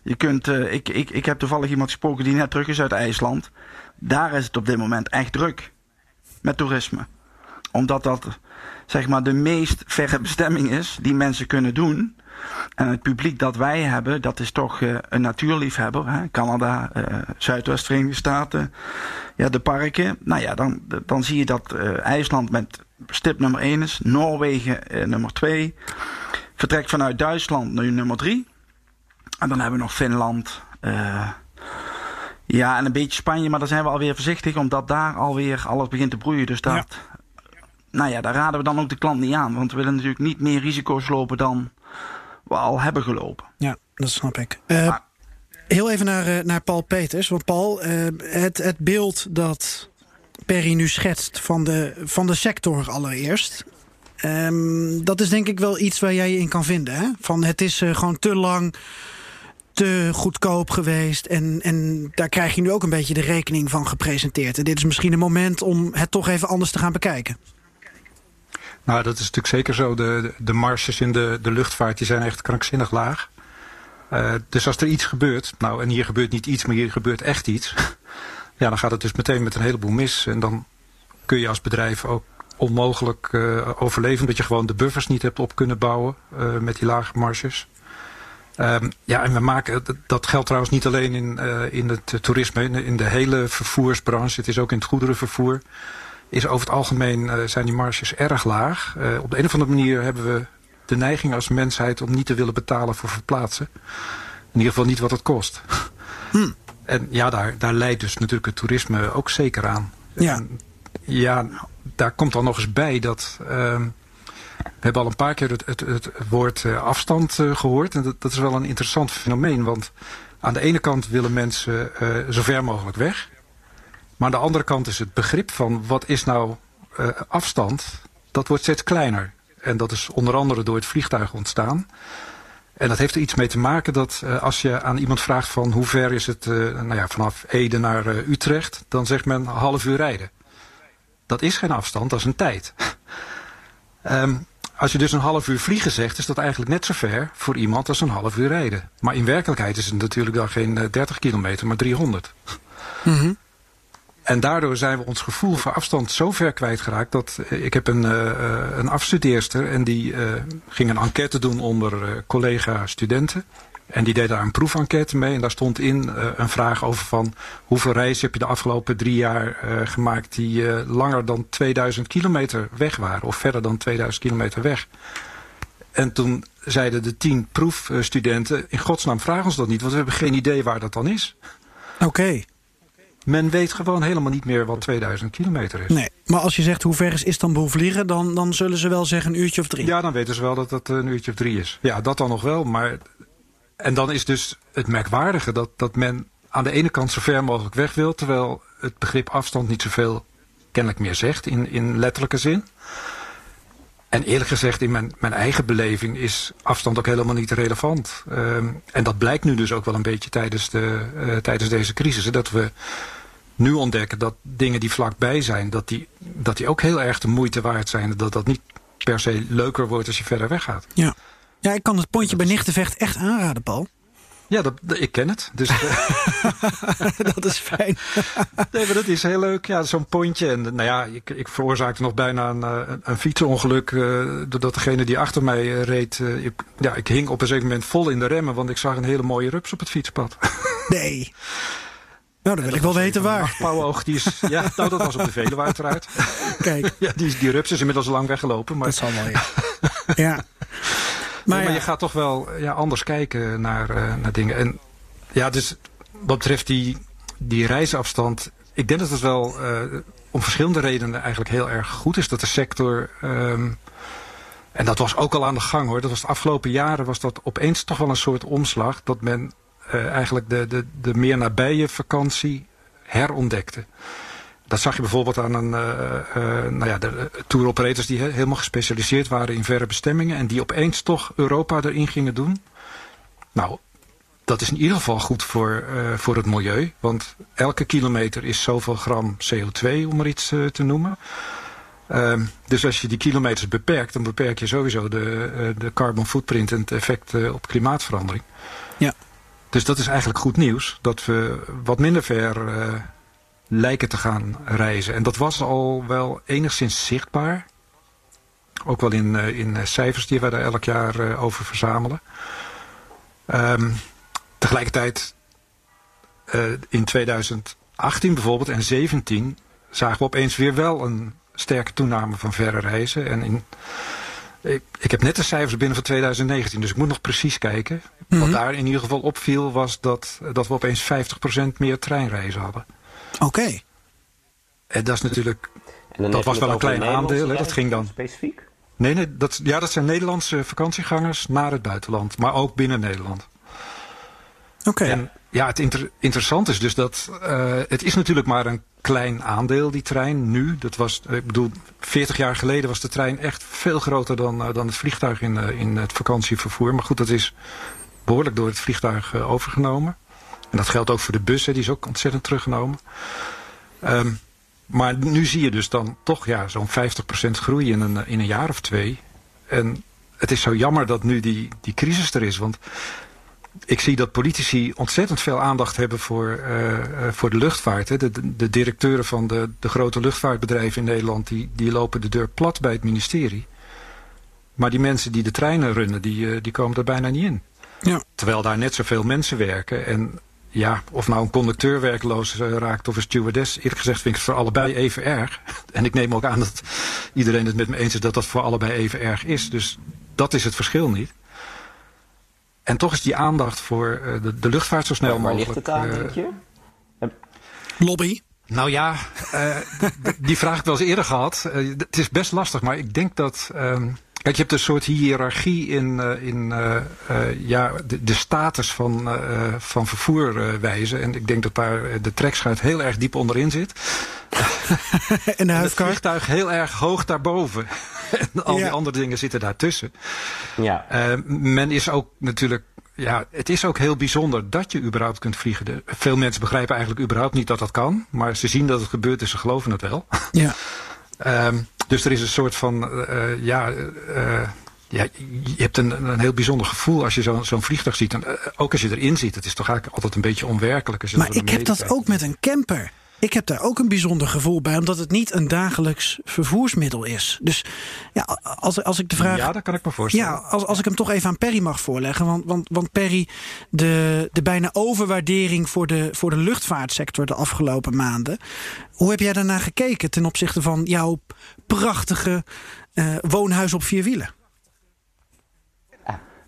Speaker 3: Je kunt, uh, ik, ik, ik heb toevallig iemand gesproken die net terug is uit IJsland. Daar is het op dit moment echt druk. Met toerisme. Omdat dat zeg maar de meest verre bestemming is die mensen kunnen doen. En het publiek dat wij hebben, dat is toch uh, een natuurliefhebber. Hè? Canada, uh, Zuidwest-Verenigde Staten, ja, de parken. Nou ja, dan, dan zie je dat uh, IJsland met stip nummer 1 is. Noorwegen nummer 2. Vertrek vanuit Duitsland nu nummer 3. En dan hebben we nog Finland. Ja, en een beetje Spanje, maar daar zijn we alweer voorzichtig, omdat daar alweer alles begint te broeien. Dus dat, ja nou ja, daar raden we dan ook de klant niet aan. Want we willen natuurlijk niet meer risico's lopen dan we al hebben gelopen.
Speaker 1: Ja, dat snap ik. Uh, heel even naar, uh, naar Paul Peters. Want Paul, uh, het, het beeld dat Perry nu schetst van de, van de sector allereerst. Um, dat is denk ik wel iets waar jij je in kan vinden. Hè? Van het is gewoon te lang te goedkoop geweest. En, en daar krijg je nu ook een beetje de rekening van gepresenteerd. En dit is misschien een moment om het toch even anders te gaan bekijken.
Speaker 4: Nou, dat is natuurlijk zeker zo. De, de marges in de, de luchtvaart die zijn echt krankzinnig laag. Uh, dus als er iets gebeurt, nou en hier gebeurt niet iets, maar hier gebeurt echt iets. ja, dan gaat het dus meteen met een heleboel mis. En dan kun je als bedrijf ook onmogelijk uh, overleven. Dat je gewoon de buffers niet hebt op kunnen bouwen uh, met die lage marges. Um, ja, en we maken, dat geldt trouwens niet alleen in, in het toerisme, in de, in de hele vervoersbranche. Het is ook in het goederenvervoer is over het algemeen uh, zijn die marges erg laag. Uh, op de een of andere manier hebben we de neiging als mensheid om niet te willen betalen voor verplaatsen. In ieder geval niet wat het kost. Hm. En ja, daar, daar leidt dus natuurlijk het toerisme ook zeker aan.
Speaker 1: Ja.
Speaker 4: En, ja, daar komt dan nog eens bij dat... Uh, we hebben al een paar keer het, het, woord uh, afstand gehoord. En dat, dat, is wel een interessant fenomeen. Want aan de ene kant willen mensen zo ver mogelijk weg. Maar aan de andere kant is het begrip van wat is nou afstand, dat wordt steeds kleiner. En dat is onder andere door het vliegtuig ontstaan. En dat heeft er iets mee te maken dat als je aan iemand vraagt van hoe ver is het nou ja, vanaf Ede naar Utrecht, dan zegt men half uur rijden. Dat is geen afstand, dat is een tijd. um, als je dus een half uur vliegen zegt, is dat eigenlijk net zo ver voor iemand als een half uur rijden. Maar in werkelijkheid is het natuurlijk dan geen 30 kilometer, maar 300. Mm en daardoor zijn we ons gevoel voor afstand zo ver kwijtgeraakt... dat uh, ik heb een, uh, een afstudeerster en die uh, ging een enquête doen onder collega-studenten. En die deed daar een proevenquête mee. En daar stond in een vraag over van... hoeveel reizen heb je de afgelopen drie jaar gemaakt... die langer dan 2000 kilometer weg waren. Of verder dan 2000 kilometer weg. En toen zeiden de tien proefstudenten... in godsnaam vraag ons dat niet, want we hebben geen idee waar dat dan is.
Speaker 1: Oké. Okay.
Speaker 4: Men weet gewoon helemaal niet meer wat 2000 kilometer is.
Speaker 1: Nee, maar als je zegt hoe ver is Istanbul vliegen... dan, dan zullen ze wel zeggen een uurtje of drie.
Speaker 4: Ja, dan weten ze wel dat het een uurtje of drie is. Ja, dat dan nog wel. Maar... En dan is dus het merkwaardige dat, dat men aan de ene kant zo ver mogelijk weg wil... terwijl het begrip afstand niet zoveel kennelijk meer zegt in, in letterlijke zin. En eerlijk gezegd, in mijn, mijn eigen beleving is afstand ook helemaal niet relevant. Ehm, en dat blijkt nu dus ook wel een beetje tijdens, de, uh, tijdens deze crisis. Dat we nu ontdekken dat dingen die vlakbij zijn, dat die, dat die ook heel erg de moeite waard zijn. Dat dat niet per se leuker wordt als je verder weggaat.
Speaker 1: Ja, ja ik kan het pontje bij Nichtenvecht echt aanraden, Paul.
Speaker 4: Ja, dat, ik ken het. Dus,
Speaker 1: dat is fijn.
Speaker 4: nee, maar dat is heel leuk. Ja, zo'n pontje. En nou ja, ik, ik veroorzaakte nog bijna een, een, een fietsenongeluk. Uh, doordat degene die achter mij uh, reed. Uh, ik, ja, ik hing op een zeker moment vol in de remmen. Want ik zag een hele mooie rups op het fietspad.
Speaker 1: nee. Nou, dan wil ik wel weten waar.
Speaker 4: Pauwoog, die is. Ja, nou, dat was op de Veluwe uiteraard.
Speaker 1: Kijk.
Speaker 4: ja, die, die rups is inmiddels lang weggelopen. Maar...
Speaker 1: Dat zal wel, ja. ja.
Speaker 4: Maar, je gaat toch wel ja, anders kijken naar, uh, naar dingen. En ja, dus wat betreft die, die reisafstand. Ik denk dat het wel uh, om verschillende redenen eigenlijk heel erg goed is dat de sector. Um, en dat was ook al aan de gang hoor. Dat was de afgelopen jaren was dat opeens toch wel een soort omslag. Dat men uh, eigenlijk de, de, de meer nabije vakantie herontdekte. Dat zag je bijvoorbeeld aan een, uh, uh, nou ja, de tour operators die he helemaal gespecialiseerd waren in verre bestemmingen. En die opeens toch Europa erin gingen doen. Nou, dat is in ieder geval goed voor, uh, voor het milieu. Want elke kilometer is zoveel gram CO2, om er iets te noemen. Um, dus als je die kilometers beperkt, dan beperk je sowieso de, de carbon footprint en het effect op klimaatverandering.
Speaker 1: Ja.
Speaker 4: Dus dat is eigenlijk goed nieuws. Dat we wat minder ver lijken te gaan reizen. En dat was al wel enigszins zichtbaar. Ook wel in, uh, in cijfers die wij daar elk jaar uh, over verzamelen. Um, tegelijkertijd uh, in 2018 bijvoorbeeld en 2017 zagen we opeens weer wel een sterke toename van verre reizen. En in, ik, ik heb net de cijfers binnen van 2019, dus ik moet nog precies kijken. Mm -hmm. Wat daar in ieder geval opviel was dat, dat we opeens 50% meer treinreizen hadden.
Speaker 1: Oké. Okay.
Speaker 4: En dat is natuurlijk. Dat was wel een klein aandeel. Hè? Dat ging dan.
Speaker 2: Specifiek?
Speaker 4: Nee, nee dat, ja, dat zijn Nederlandse vakantiegangers naar het buitenland, maar ook binnen Nederland.
Speaker 1: Oké. Okay.
Speaker 4: En ja, het inter, interessant is dus dat. Uh, het is natuurlijk maar een klein aandeel, die trein, nu. Dat was, ik bedoel, 40 jaar geleden was de trein echt veel groter dan, uh, dan het vliegtuig in, uh, in het vakantievervoer. Maar goed, dat is behoorlijk door het vliegtuig overgenomen. En dat geldt ook voor de bussen, die is ook ontzettend teruggenomen. Um, maar nu zie je dus dan toch ja, zo'n 50% groei in een, in een jaar of twee. En het is zo jammer dat nu die, die crisis er is. Want ik zie dat politici ontzettend veel aandacht hebben voor, uh, voor de luchtvaart. Hè. De, de, de, directeuren van de, de grote luchtvaartbedrijven in Nederland... Die, die lopen de deur plat bij het ministerie. Maar die mensen die de treinen runnen, die, uh, die komen er bijna niet in.
Speaker 1: Ja.
Speaker 4: Terwijl daar net zoveel mensen werken. En ja, of nou een conducteur werkloos uh, raakt of een stewardess. Eerlijk gezegd vind ik het voor allebei even erg. En ik neem ook aan dat iedereen het met me eens is dat dat voor allebei even erg is. Dus dat is het verschil niet. En toch is die aandacht voor uh, de, de, luchtvaart zo snel mogelijk.
Speaker 2: Waar ligt het aan, denk je?
Speaker 1: Lobby?
Speaker 4: Nou ja, uh, die vraag heb ik wel eens eerder gehad. het is best lastig, maar ik denk dat... Um, Kijk, je hebt een soort hiërarchie in, uh, in uh, uh, ja, de, de, status van, van vervoerwijzen. En ik denk dat daar de trekschuit heel erg diep onderin zit.
Speaker 1: en de
Speaker 4: het vliegtuig heel erg hoog daarboven. en al ja. die andere dingen zitten daartussen.
Speaker 2: Ja.
Speaker 4: men is ook natuurlijk ja, het is ook heel bijzonder dat je überhaupt kunt vliegen. De, veel mensen begrijpen eigenlijk überhaupt niet dat dat kan. Maar ze zien dat het gebeurt en ze geloven het wel.
Speaker 1: Ja.
Speaker 4: um, dus er is een soort van, uh, ja, uh, ja, je hebt een, een heel bijzonder gevoel als je zo'n zo vliegtuig ziet. En, ook als je erin zit, het is toch eigenlijk altijd een beetje onwerkelijk. Als je
Speaker 1: maar ik heb dat ook met een camper. Ik heb daar ook een bijzonder gevoel bij, omdat het niet een dagelijks vervoersmiddel is. Dus ja, als, als ik de vraag.
Speaker 4: Ja, dat kan ik me voorstellen.
Speaker 1: Ja, als, als ik hem toch even aan Perry mag voorleggen. Want, want, want Perry, de, de bijna overwaardering voor de, voor de luchtvaartsector de afgelopen maanden. Hoe heb jij daarnaar gekeken ten opzichte van jouw prachtige uh, woonhuis op vier wielen?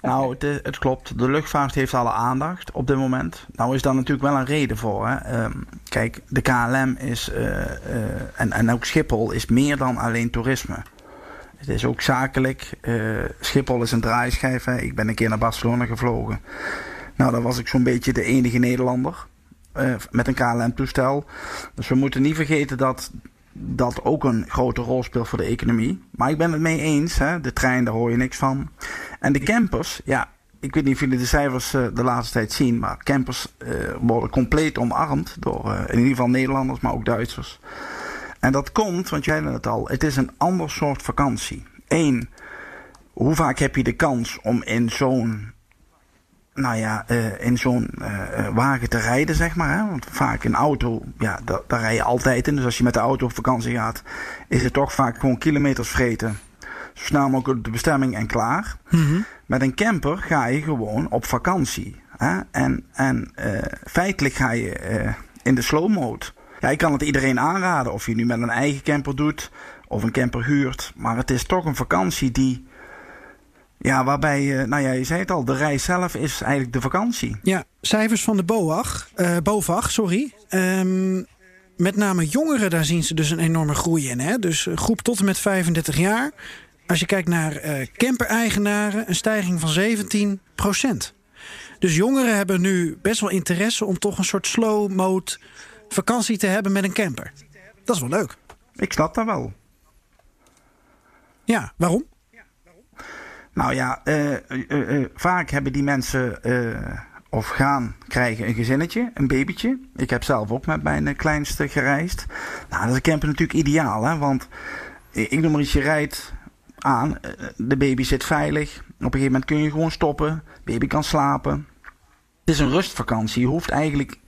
Speaker 3: Nou, het, het, klopt. De luchtvaart heeft alle aandacht op dit moment. Nou is daar natuurlijk wel een reden voor. Hè? Um, kijk, de KLM is, uh, uh, en, en ook Schiphol is meer dan alleen toerisme. Het is ook zakelijk. Uh, Schiphol is een draaischijf. Hè? Ik ben een keer naar Barcelona gevlogen. Nou, daar was ik zo'n beetje de enige Nederlander met een KLM-toestel. Dus we moeten niet vergeten dat dat ook een grote rol speelt voor de economie. Maar ik ben het mee eens, hè? de trein, daar hoor je niks van. En de campers, ja, ik weet niet of jullie de cijfers uh, de laatste tijd zien, maar campers uh, worden compleet omarmd door uh, in ieder geval Nederlanders, maar ook Duitsers. En dat komt, want jij zei het al, het is een ander soort vakantie. Eén, hoe vaak heb je de kans om in zo'n nou ja, uh, in zo'n uh, wagen te rijden, zeg maar. Hè? Want vaak een auto, ja, daar, daar rij je altijd in. Dus als je met de auto op vakantie gaat, is het toch vaak gewoon kilometers vreten. Zo snel mogelijk op de bestemming en klaar. Mm -hmm. Met een camper ga je gewoon op vakantie. Hè? En, en uh, feitelijk ga je in de slow mode. Ja, ik kan het iedereen aanraden. Of je nu met een eigen camper doet of een camper huurt. Maar het is toch een vakantie die ja, waarbij, nou ja, je zei het al, de reis zelf is eigenlijk de vakantie.
Speaker 1: Ja, cijfers van de BOAG, uh, BOVAG, sorry. Um, met name jongeren, daar zien ze dus een enorme groei in. Hè? Dus groep tot en met 35 jaar. Als je kijkt naar uh, camper-eigenaren, een stijging van 17 procent. Dus jongeren hebben nu best wel interesse om toch een soort slow mode vakantie te hebben met een camper. Dat is wel leuk.
Speaker 3: Ik snap dat wel.
Speaker 1: Ja, waarom?
Speaker 3: Nou ja, uh, uh, uh, vaak hebben die mensen of gaan krijgen een gezinnetje, een babytje. Ik heb zelf ook met mijn kleinste gereisd. Nou, dat is een camper natuurlijk ideaal, hè? want ik noem maar iets, je rijdt aan, de baby zit veilig. Op een gegeven moment kun je gewoon stoppen, baby kan slapen. Het is een rustvakantie. Je hoeft eigenlijk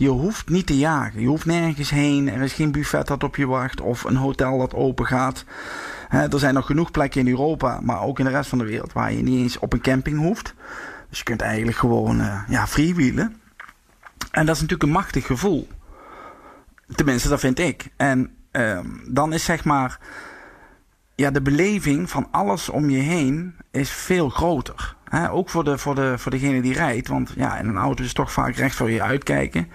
Speaker 3: je hoeft niet te jagen. Je hoeft nergens heen. Er is geen buffet dat op je wacht of een hotel dat open gaat. Er zijn nog genoeg plekken in Europa, maar ook in de rest van de wereld, waar je niet eens op een camping hoeft. Dus je kunt eigenlijk gewoon uh, ja, freewheelen. En dat is natuurlijk een machtig gevoel. Tenminste, dat vind ik. En uh, dan is zeg maar. Ja, de beleving van alles om je heen is veel groter. Ook voor, de, voor, de, voor degene die rijdt. Want ja, in een auto is toch vaak recht voor je uitkijken.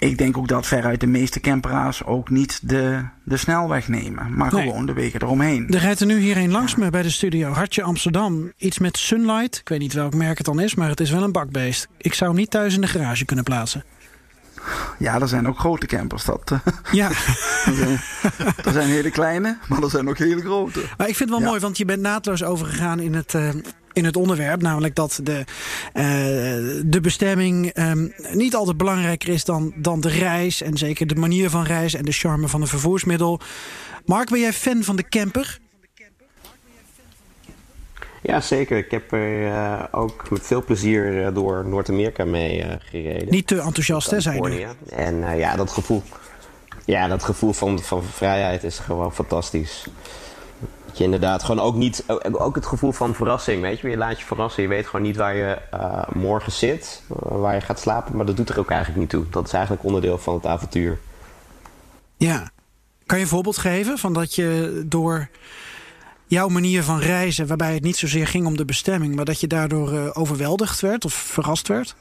Speaker 3: Ik denk ook dat veruit de meeste camperaars ook niet de, de snelweg nemen. Maar nee. gewoon de wegen eromheen.
Speaker 1: Er rijdt er nu hier een langs me bij de studio. Hartje Amsterdam. Iets met Sunlight. Ik weet niet welk merk het dan is, maar het is wel een bakbeest. Ik zou niet thuis in de garage kunnen plaatsen.
Speaker 3: Ja, er zijn ook grote campers. Dat,
Speaker 1: ja.
Speaker 3: er, zijn, er zijn hele kleine, maar er zijn ook hele grote.
Speaker 1: Maar ik vind het wel ja. mooi, want je bent naadloos overgegaan in het, uh, in het onderwerp. Namelijk dat de, uh, de bestemming um, niet altijd belangrijker is dan, dan de reis. En zeker de manier van reizen en de charme van een vervoersmiddel. Mark, ben jij fan van de camper?
Speaker 2: Ja, zeker. Ik heb er uh, ook met veel plezier uh, door Noord-Amerika mee uh, gereden.
Speaker 1: Niet te enthousiast, hè, zijn je?
Speaker 2: En ja, dat gevoel, ja, dat gevoel van, van vrijheid is gewoon fantastisch. Dat je inderdaad gewoon ook niet, ook het gevoel van verrassing, weet je. Je laat je verrassen, je weet gewoon niet waar je morgen zit, waar je gaat slapen, maar dat doet er ook eigenlijk niet toe. Dat is eigenlijk onderdeel van het avontuur.
Speaker 1: Ja. Kan je een voorbeeld geven van dat je door jouw manier van reizen, waarbij het niet zozeer ging om de bestemming, maar dat je daardoor uh, overweldigd werd of verrast werd?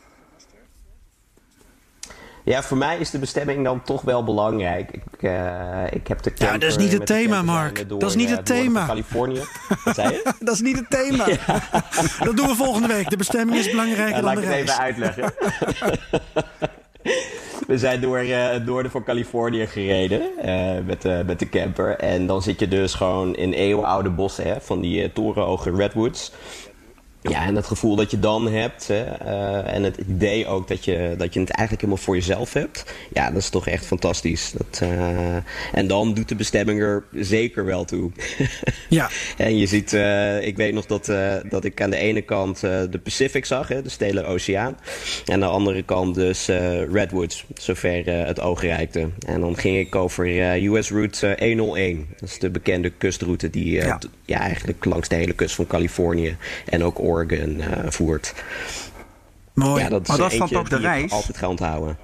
Speaker 2: Ja, voor mij is de bestemming dan toch wel belangrijk. Ik, uh, ik heb de
Speaker 1: ja, dat is niet het thema, Mark.
Speaker 2: Door,
Speaker 1: dat is niet het thema.
Speaker 2: Californië. Wat zei je?
Speaker 1: dat is niet het thema. Ja. Dat doen we volgende week. De bestemming is belangrijker
Speaker 2: ja,
Speaker 1: dan de
Speaker 2: reis.
Speaker 1: Laat
Speaker 2: ik het even uitleggen. We zijn door uh, het noorden van Californië gereden uh, met, uh, met de camper. En dan zit je dus gewoon in eeuwenoude bossen hè, van die torenhoge redwoods. Ja, en het gevoel dat je dan hebt hè, uh, en het idee ook dat je, dat je het eigenlijk helemaal voor jezelf hebt. Ja, dat is toch echt fantastisch. Dat, uh, en dan doet de bestemming er zeker wel toe.
Speaker 1: ja.
Speaker 2: En je ziet, uh, ik weet nog dat, dat ik aan de ene kant de Pacific zag, hè, de Stille Oceaan. En aan de andere kant dus Redwoods, zover het oog reikte. En dan ging ik over US Route 101. Dat is de bekende kustroute die ja. ja. eigenlijk langs de hele kust van Californië en ook Oregon uh, voert.
Speaker 3: Mooi.
Speaker 2: Ja, dat is
Speaker 3: maar dat is
Speaker 2: dan
Speaker 3: toch de reis?
Speaker 2: altijd gaan onthouden.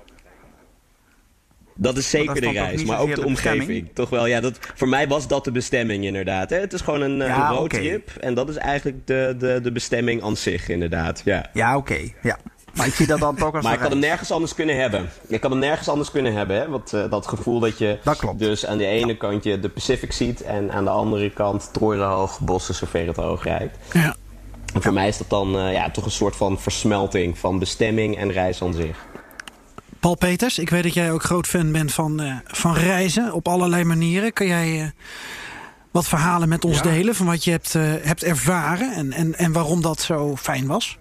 Speaker 2: Dat is zeker
Speaker 3: dat
Speaker 2: de reis, maar ook de,
Speaker 3: de
Speaker 2: omgeving. Toch wel, ja, dat, voor mij was dat de bestemming inderdaad. Hè? Het is gewoon een,
Speaker 3: ja,
Speaker 2: een roadtrip. Okay. En dat is eigenlijk de, de, de bestemming aan zich, inderdaad. Ja,
Speaker 3: ja oké. Okay. Ja. Maar ik zie dat dan toch als
Speaker 2: Maar ik had hem nergens anders kunnen hebben. Ik had hem nergens anders kunnen hebben. Hè? Want uh, dat gevoel dat je
Speaker 3: dat klopt.
Speaker 2: dus aan de ene ja. kant je de Pacific ziet... en aan de andere kant torenhoog bossen zover het hoog rijdt.
Speaker 1: Ja.
Speaker 2: En voor mij is dat dan uh, ja, toch een soort van versmelting van bestemming en reis aan zich.
Speaker 1: Paul Peters, ik weet dat jij ook groot fan bent van, uh, van reizen op allerlei manieren. Kan jij uh, wat verhalen met ons
Speaker 4: Ja.
Speaker 1: delen van wat je hebt, uh, hebt ervaren en, en, en waarom dat zo fijn was?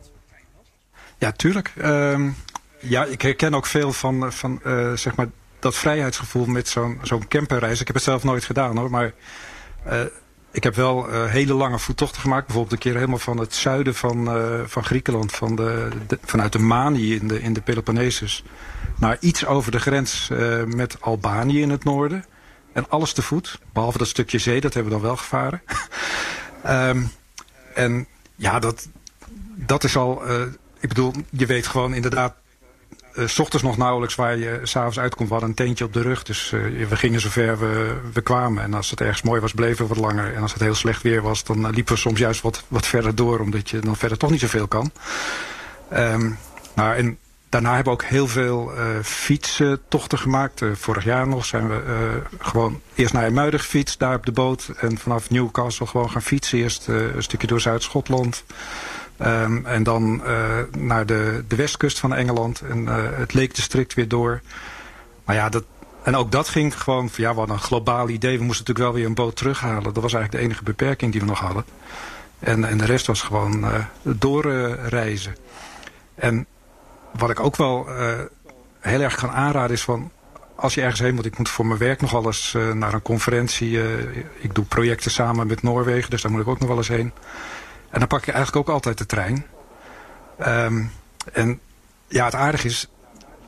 Speaker 4: Ja, tuurlijk. Ehm, ja, ik herken ook veel van, van eh, zeg maar dat vrijheidsgevoel met zo'n zo'n camperreis. Ik heb het zelf nooit gedaan hoor, maar eh, ik heb wel eh, hele lange voettochten gemaakt. Bijvoorbeeld een keer helemaal van het zuiden van, eh, van Griekenland, van de, vanuit de Mani in de, in de Peloponnesus, naar iets over de grens eh, met Albanië in het noorden. En alles te voet, behalve dat stukje zee, dat hebben we dan wel gevaren. Ehm, en ja, dat, dat is al. ik bedoel, je weet gewoon inderdaad. Eh, s ochtends nog nauwelijks waar je s'avonds uitkomt. We hadden een tentje op de rug. Dus eh, we gingen zover we, we kwamen. En als het ergens mooi was, bleven we wat langer. En als het heel slecht weer was, dan eh, liepen we soms juist wat, wat verder door. Omdat je dan verder toch niet zoveel kan. Nou, en daarna hebben we ook heel veel fietstochten gemaakt. Vorig jaar nog zijn we gewoon eerst naar IJmuiden gefietst, daar op de boot. En vanaf Newcastle gewoon gaan fietsen. Eerst een stukje door Zuid-Schotland. Ehm, en dan eh, naar de, de westkust van Engeland. En eh, het Lake District weer door. Maar ja, dat, en ook dat ging gewoon... van, Ja, hadden een globaal idee. We moesten natuurlijk wel weer een boot terughalen. Dat was eigenlijk de enige beperking die we nog hadden. En, en de rest was gewoon eh doorreizen. en wat ik ook wel heel erg kan aanraden is van... Als je ergens heen moet, ik moet voor mijn werk nog wel eens naar een conferentie. ik doe projecten samen met Noorwegen, dus daar moet ik ook nog wel eens heen. En dan pak ik eigenlijk ook altijd de trein. Ehm, en ja, het aardige is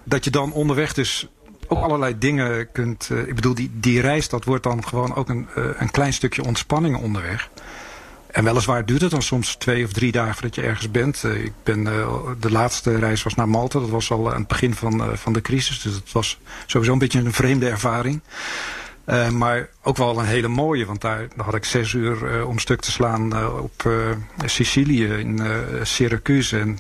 Speaker 4: dat je dan onderweg dus ook allerlei dingen kunt... eh, ik bedoel, die, die reis, dat wordt dan gewoon ook een, eh, een klein stukje ontspanning onderweg. En weliswaar duurt het dan soms twee of drie dagen voordat je ergens bent. Eh, ik ben, de laatste reis was naar Malta. Dat was al aan het begin van, van de crisis. Dus het was sowieso een beetje een vreemde ervaring. Eh, maar ook wel een hele mooie. Want daar, had ik zes uur eh, om stuk te slaan eh, op Sicilië in Syracuse. En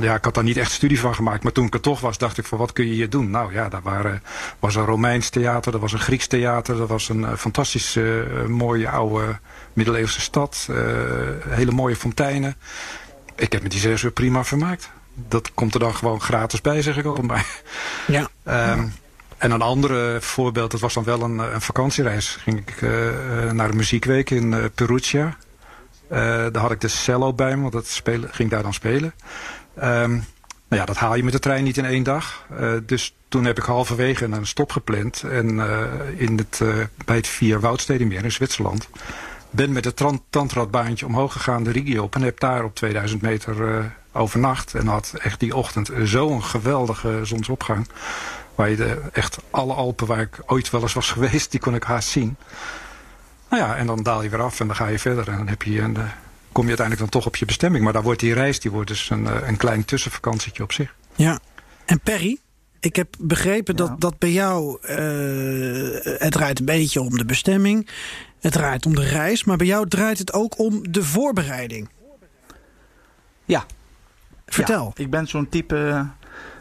Speaker 4: ja, ik had daar niet echt studie van gemaakt. Maar toen ik er toch was, dacht ik van wat kun je hier doen? Nou ja, daar waren, was een Romeins theater, er was een Grieks theater. Er was een fantastisch mooie oude middeleeuwse stad. hele mooie fonteinen. Ik heb me die zes uur prima vermaakt. Dat komt er dan gewoon gratis bij, zeg ik al. Maar,
Speaker 1: Ja.
Speaker 4: Ehm, en een andere voorbeeld, dat was dan wel een, een vakantiereis. Ging ik eh, eh, naar de muziekweek in eh, Perugia. Eh, daar had ik de cello bij me, want dat spelen, ging daar dan spelen. Ehm, nou ja, dat haal je met de trein niet in één dag. Eh, dus toen heb ik halverwege een stop gepland. En eh, in het, eh, bij het Vier Woudstedenmeer in Zwitserland. Ben met het tandradbaantje omhoog gegaan de Rigi op. En heb daar op 2000 meter eh, overnacht. En had echt die ochtend zo'n geweldige zonsopgang. Waar je de, echt alle Alpen waar ik ooit wel eens was geweest, die kon ik haast zien. Nou ja, en dan daal je weer af en dan ga je verder. En dan heb je een, eh, kom je uiteindelijk dan toch op je bestemming. Maar daar wordt die reis die wordt dus een, eh, een klein tussenvakantietje op zich.
Speaker 1: Ja. En Perry, ik heb begrepen dat, dat bij jou eh, het draait een beetje om de bestemming. Het draait om de reis, maar bij jou draait het ook om de voorbereiding.
Speaker 3: Ja.
Speaker 1: Vertel.
Speaker 3: Ja, ik ben zo'n type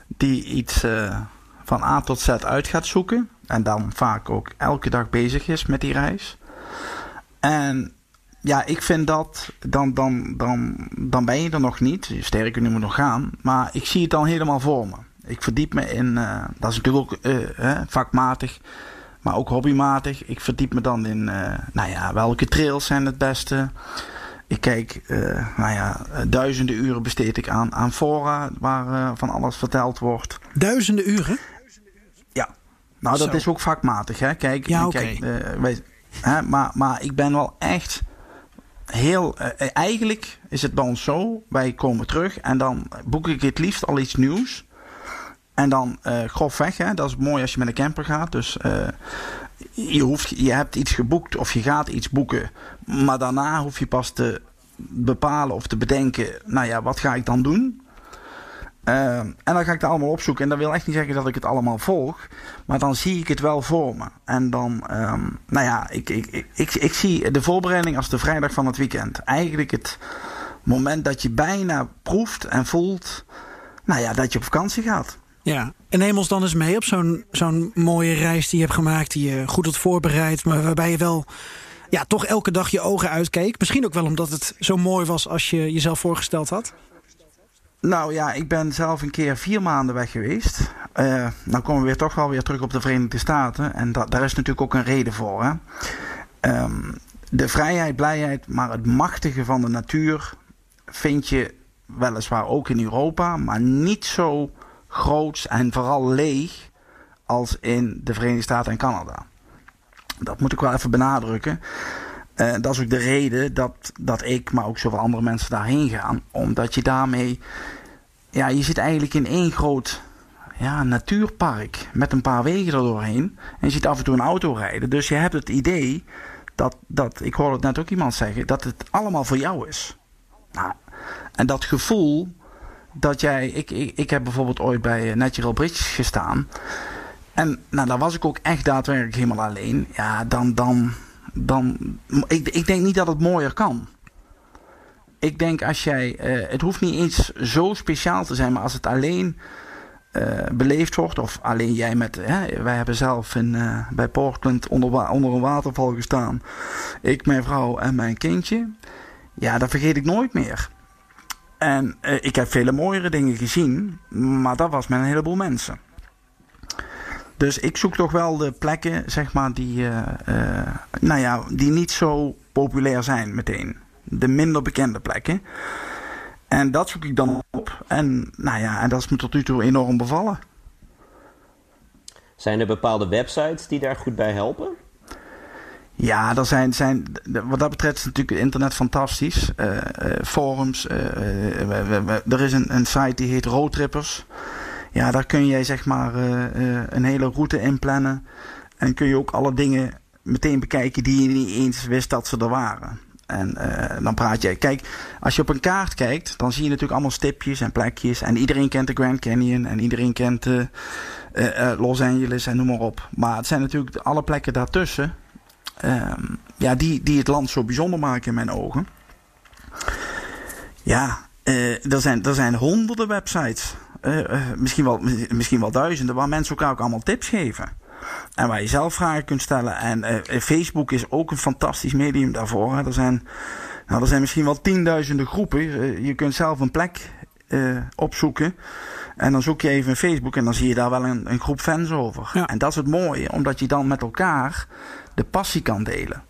Speaker 3: die iets eh, van A tot Z uit gaat zoeken. En dan vaak ook elke dag bezig is met die reis. En ja, ik vind dat, dan, dan, dan, dan ben je er nog niet. Sterker, nu moet nog gaan. Maar ik zie het dan helemaal voor me. Ik verdiep me in, eh, dat is natuurlijk ook eh, vakmatig, maar ook hobbymatig. Ik verdiep me dan in, eh, nou ja, welke trails zijn het beste. Ik kijk, nou ja, duizenden uren besteed ik aan, aan fora waar van alles verteld wordt.
Speaker 1: Duizenden uren?
Speaker 3: Nou, dat
Speaker 1: Zo.
Speaker 3: is ook vakmatig, hè. Kijk,
Speaker 1: Ja,
Speaker 3: kijk eh, wij, hè, maar, maar ik ben wel echt heel... eh, eigenlijk is het bij ons zo, wij komen terug en dan boek ik het liefst al iets nieuws. En dan eh grofweg, hè, dat is mooi als je met een camper gaat. Dus eh, je, hoeft, je hebt iets geboekt of je gaat iets boeken. Maar daarna hoef je pas te bepalen of te bedenken... nou ja, wat ga ik dan doen? Eh, en dan ga ik het allemaal opzoeken. En dat wil echt niet zeggen dat ik het allemaal volg. Maar dan zie ik het wel voor me. En dan, ehm, nou ja, ik, ik, ik, ik, ik zie de voorbereiding als de vrijdag van het weekend. Eigenlijk het moment dat je bijna proeft en voelt... nou ja, dat je op vakantie gaat.
Speaker 1: Ja. En neem ons dan eens mee op zo'n zo'n mooie reis die je hebt gemaakt, die je goed had voorbereid, maar waarbij je wel ja, toch elke dag je ogen uitkeek. Misschien ook wel omdat het zo mooi was als je jezelf voorgesteld had.
Speaker 3: Nou ja, ik ben zelf een keer vier maanden weg geweest. Uh, nou komen we weer toch wel weer terug op de Verenigde Staten. En da daar is natuurlijk ook een reden voor. Hè? Um, de vrijheid, blijheid, maar het machtige van de natuur vind je weliswaar ook in Europa, maar niet zo groot en vooral leeg als in de Verenigde Staten en Canada. Dat moet ik wel even benadrukken. Uh, dat is ook de reden dat, dat ik, maar ook zoveel andere mensen daarheen gaan. Omdat je daarmee, ja, je zit eigenlijk in één groot ja, natuurpark met een paar wegen erdoorheen. En je ziet af en toe een auto rijden. Dus je hebt het idee dat, dat ik hoorde het net ook iemand zeggen, dat het allemaal voor jou is. Nou, en dat gevoel dat jij, ik, ik, ik heb bijvoorbeeld ooit bij Natural Bridges gestaan. En nou, daar was ik ook echt daadwerkelijk helemaal alleen. Ja, dan, dan, dan, ik, ik denk niet dat het mooier kan. Ik denk als jij, uh, het hoeft niet eens zo speciaal te zijn, maar als het alleen uh, beleefd wordt, of alleen jij met, hè, wij hebben zelf in, uh, bij Portland onder, onder een waterval gestaan. Ik, mijn vrouw en mijn kindje. Ja, dat vergeet ik nooit meer. En ik heb vele mooiere dingen gezien, maar dat was met een heleboel mensen. Dus ik zoek toch wel de plekken, zeg maar, die, nou ja, die niet zo populair zijn meteen. De minder bekende plekken. En dat zoek ik dan op. En, nou ja, en dat is me tot nu toe enorm bevallen.
Speaker 2: Zijn er bepaalde websites die daar goed bij helpen?
Speaker 3: Ja, er zijn, zijn, wat dat betreft is natuurlijk internet fantastisch. Uh, uh, forums. Uh, er is een, een site die heet Roadtrippers. Ja, daar kun jij zeg maar een hele route inplannen. En kun je ook alle dingen meteen bekijken die je niet eens wist dat ze er waren. En uh, dan praat je. Kijk, als je op een kaart kijkt, dan zie je natuurlijk allemaal stipjes en plekjes. En iedereen kent de Grand Canyon en iedereen kent Los Angeles en noem maar op. Maar het zijn natuurlijk alle plekken daartussen. Ehm, ja, die, die het land zo bijzonder maken in mijn ogen. Ja, er, zijn, er zijn honderden websites. Misschien, wel, misschien wel duizenden, waar mensen elkaar ook allemaal tips geven. En waar je zelf vragen kunt stellen. En uh, Facebook is ook een fantastisch medium daarvoor. Hè. Er, zijn, nou, er zijn misschien wel tienduizenden groepen. Uh, je kunt zelf een plek uh, opzoeken. En dan zoek je even in Facebook en dan zie je daar wel een, een groep fans over. Ja. En dat is het mooie, omdat je dan met elkaar de passie kan delen.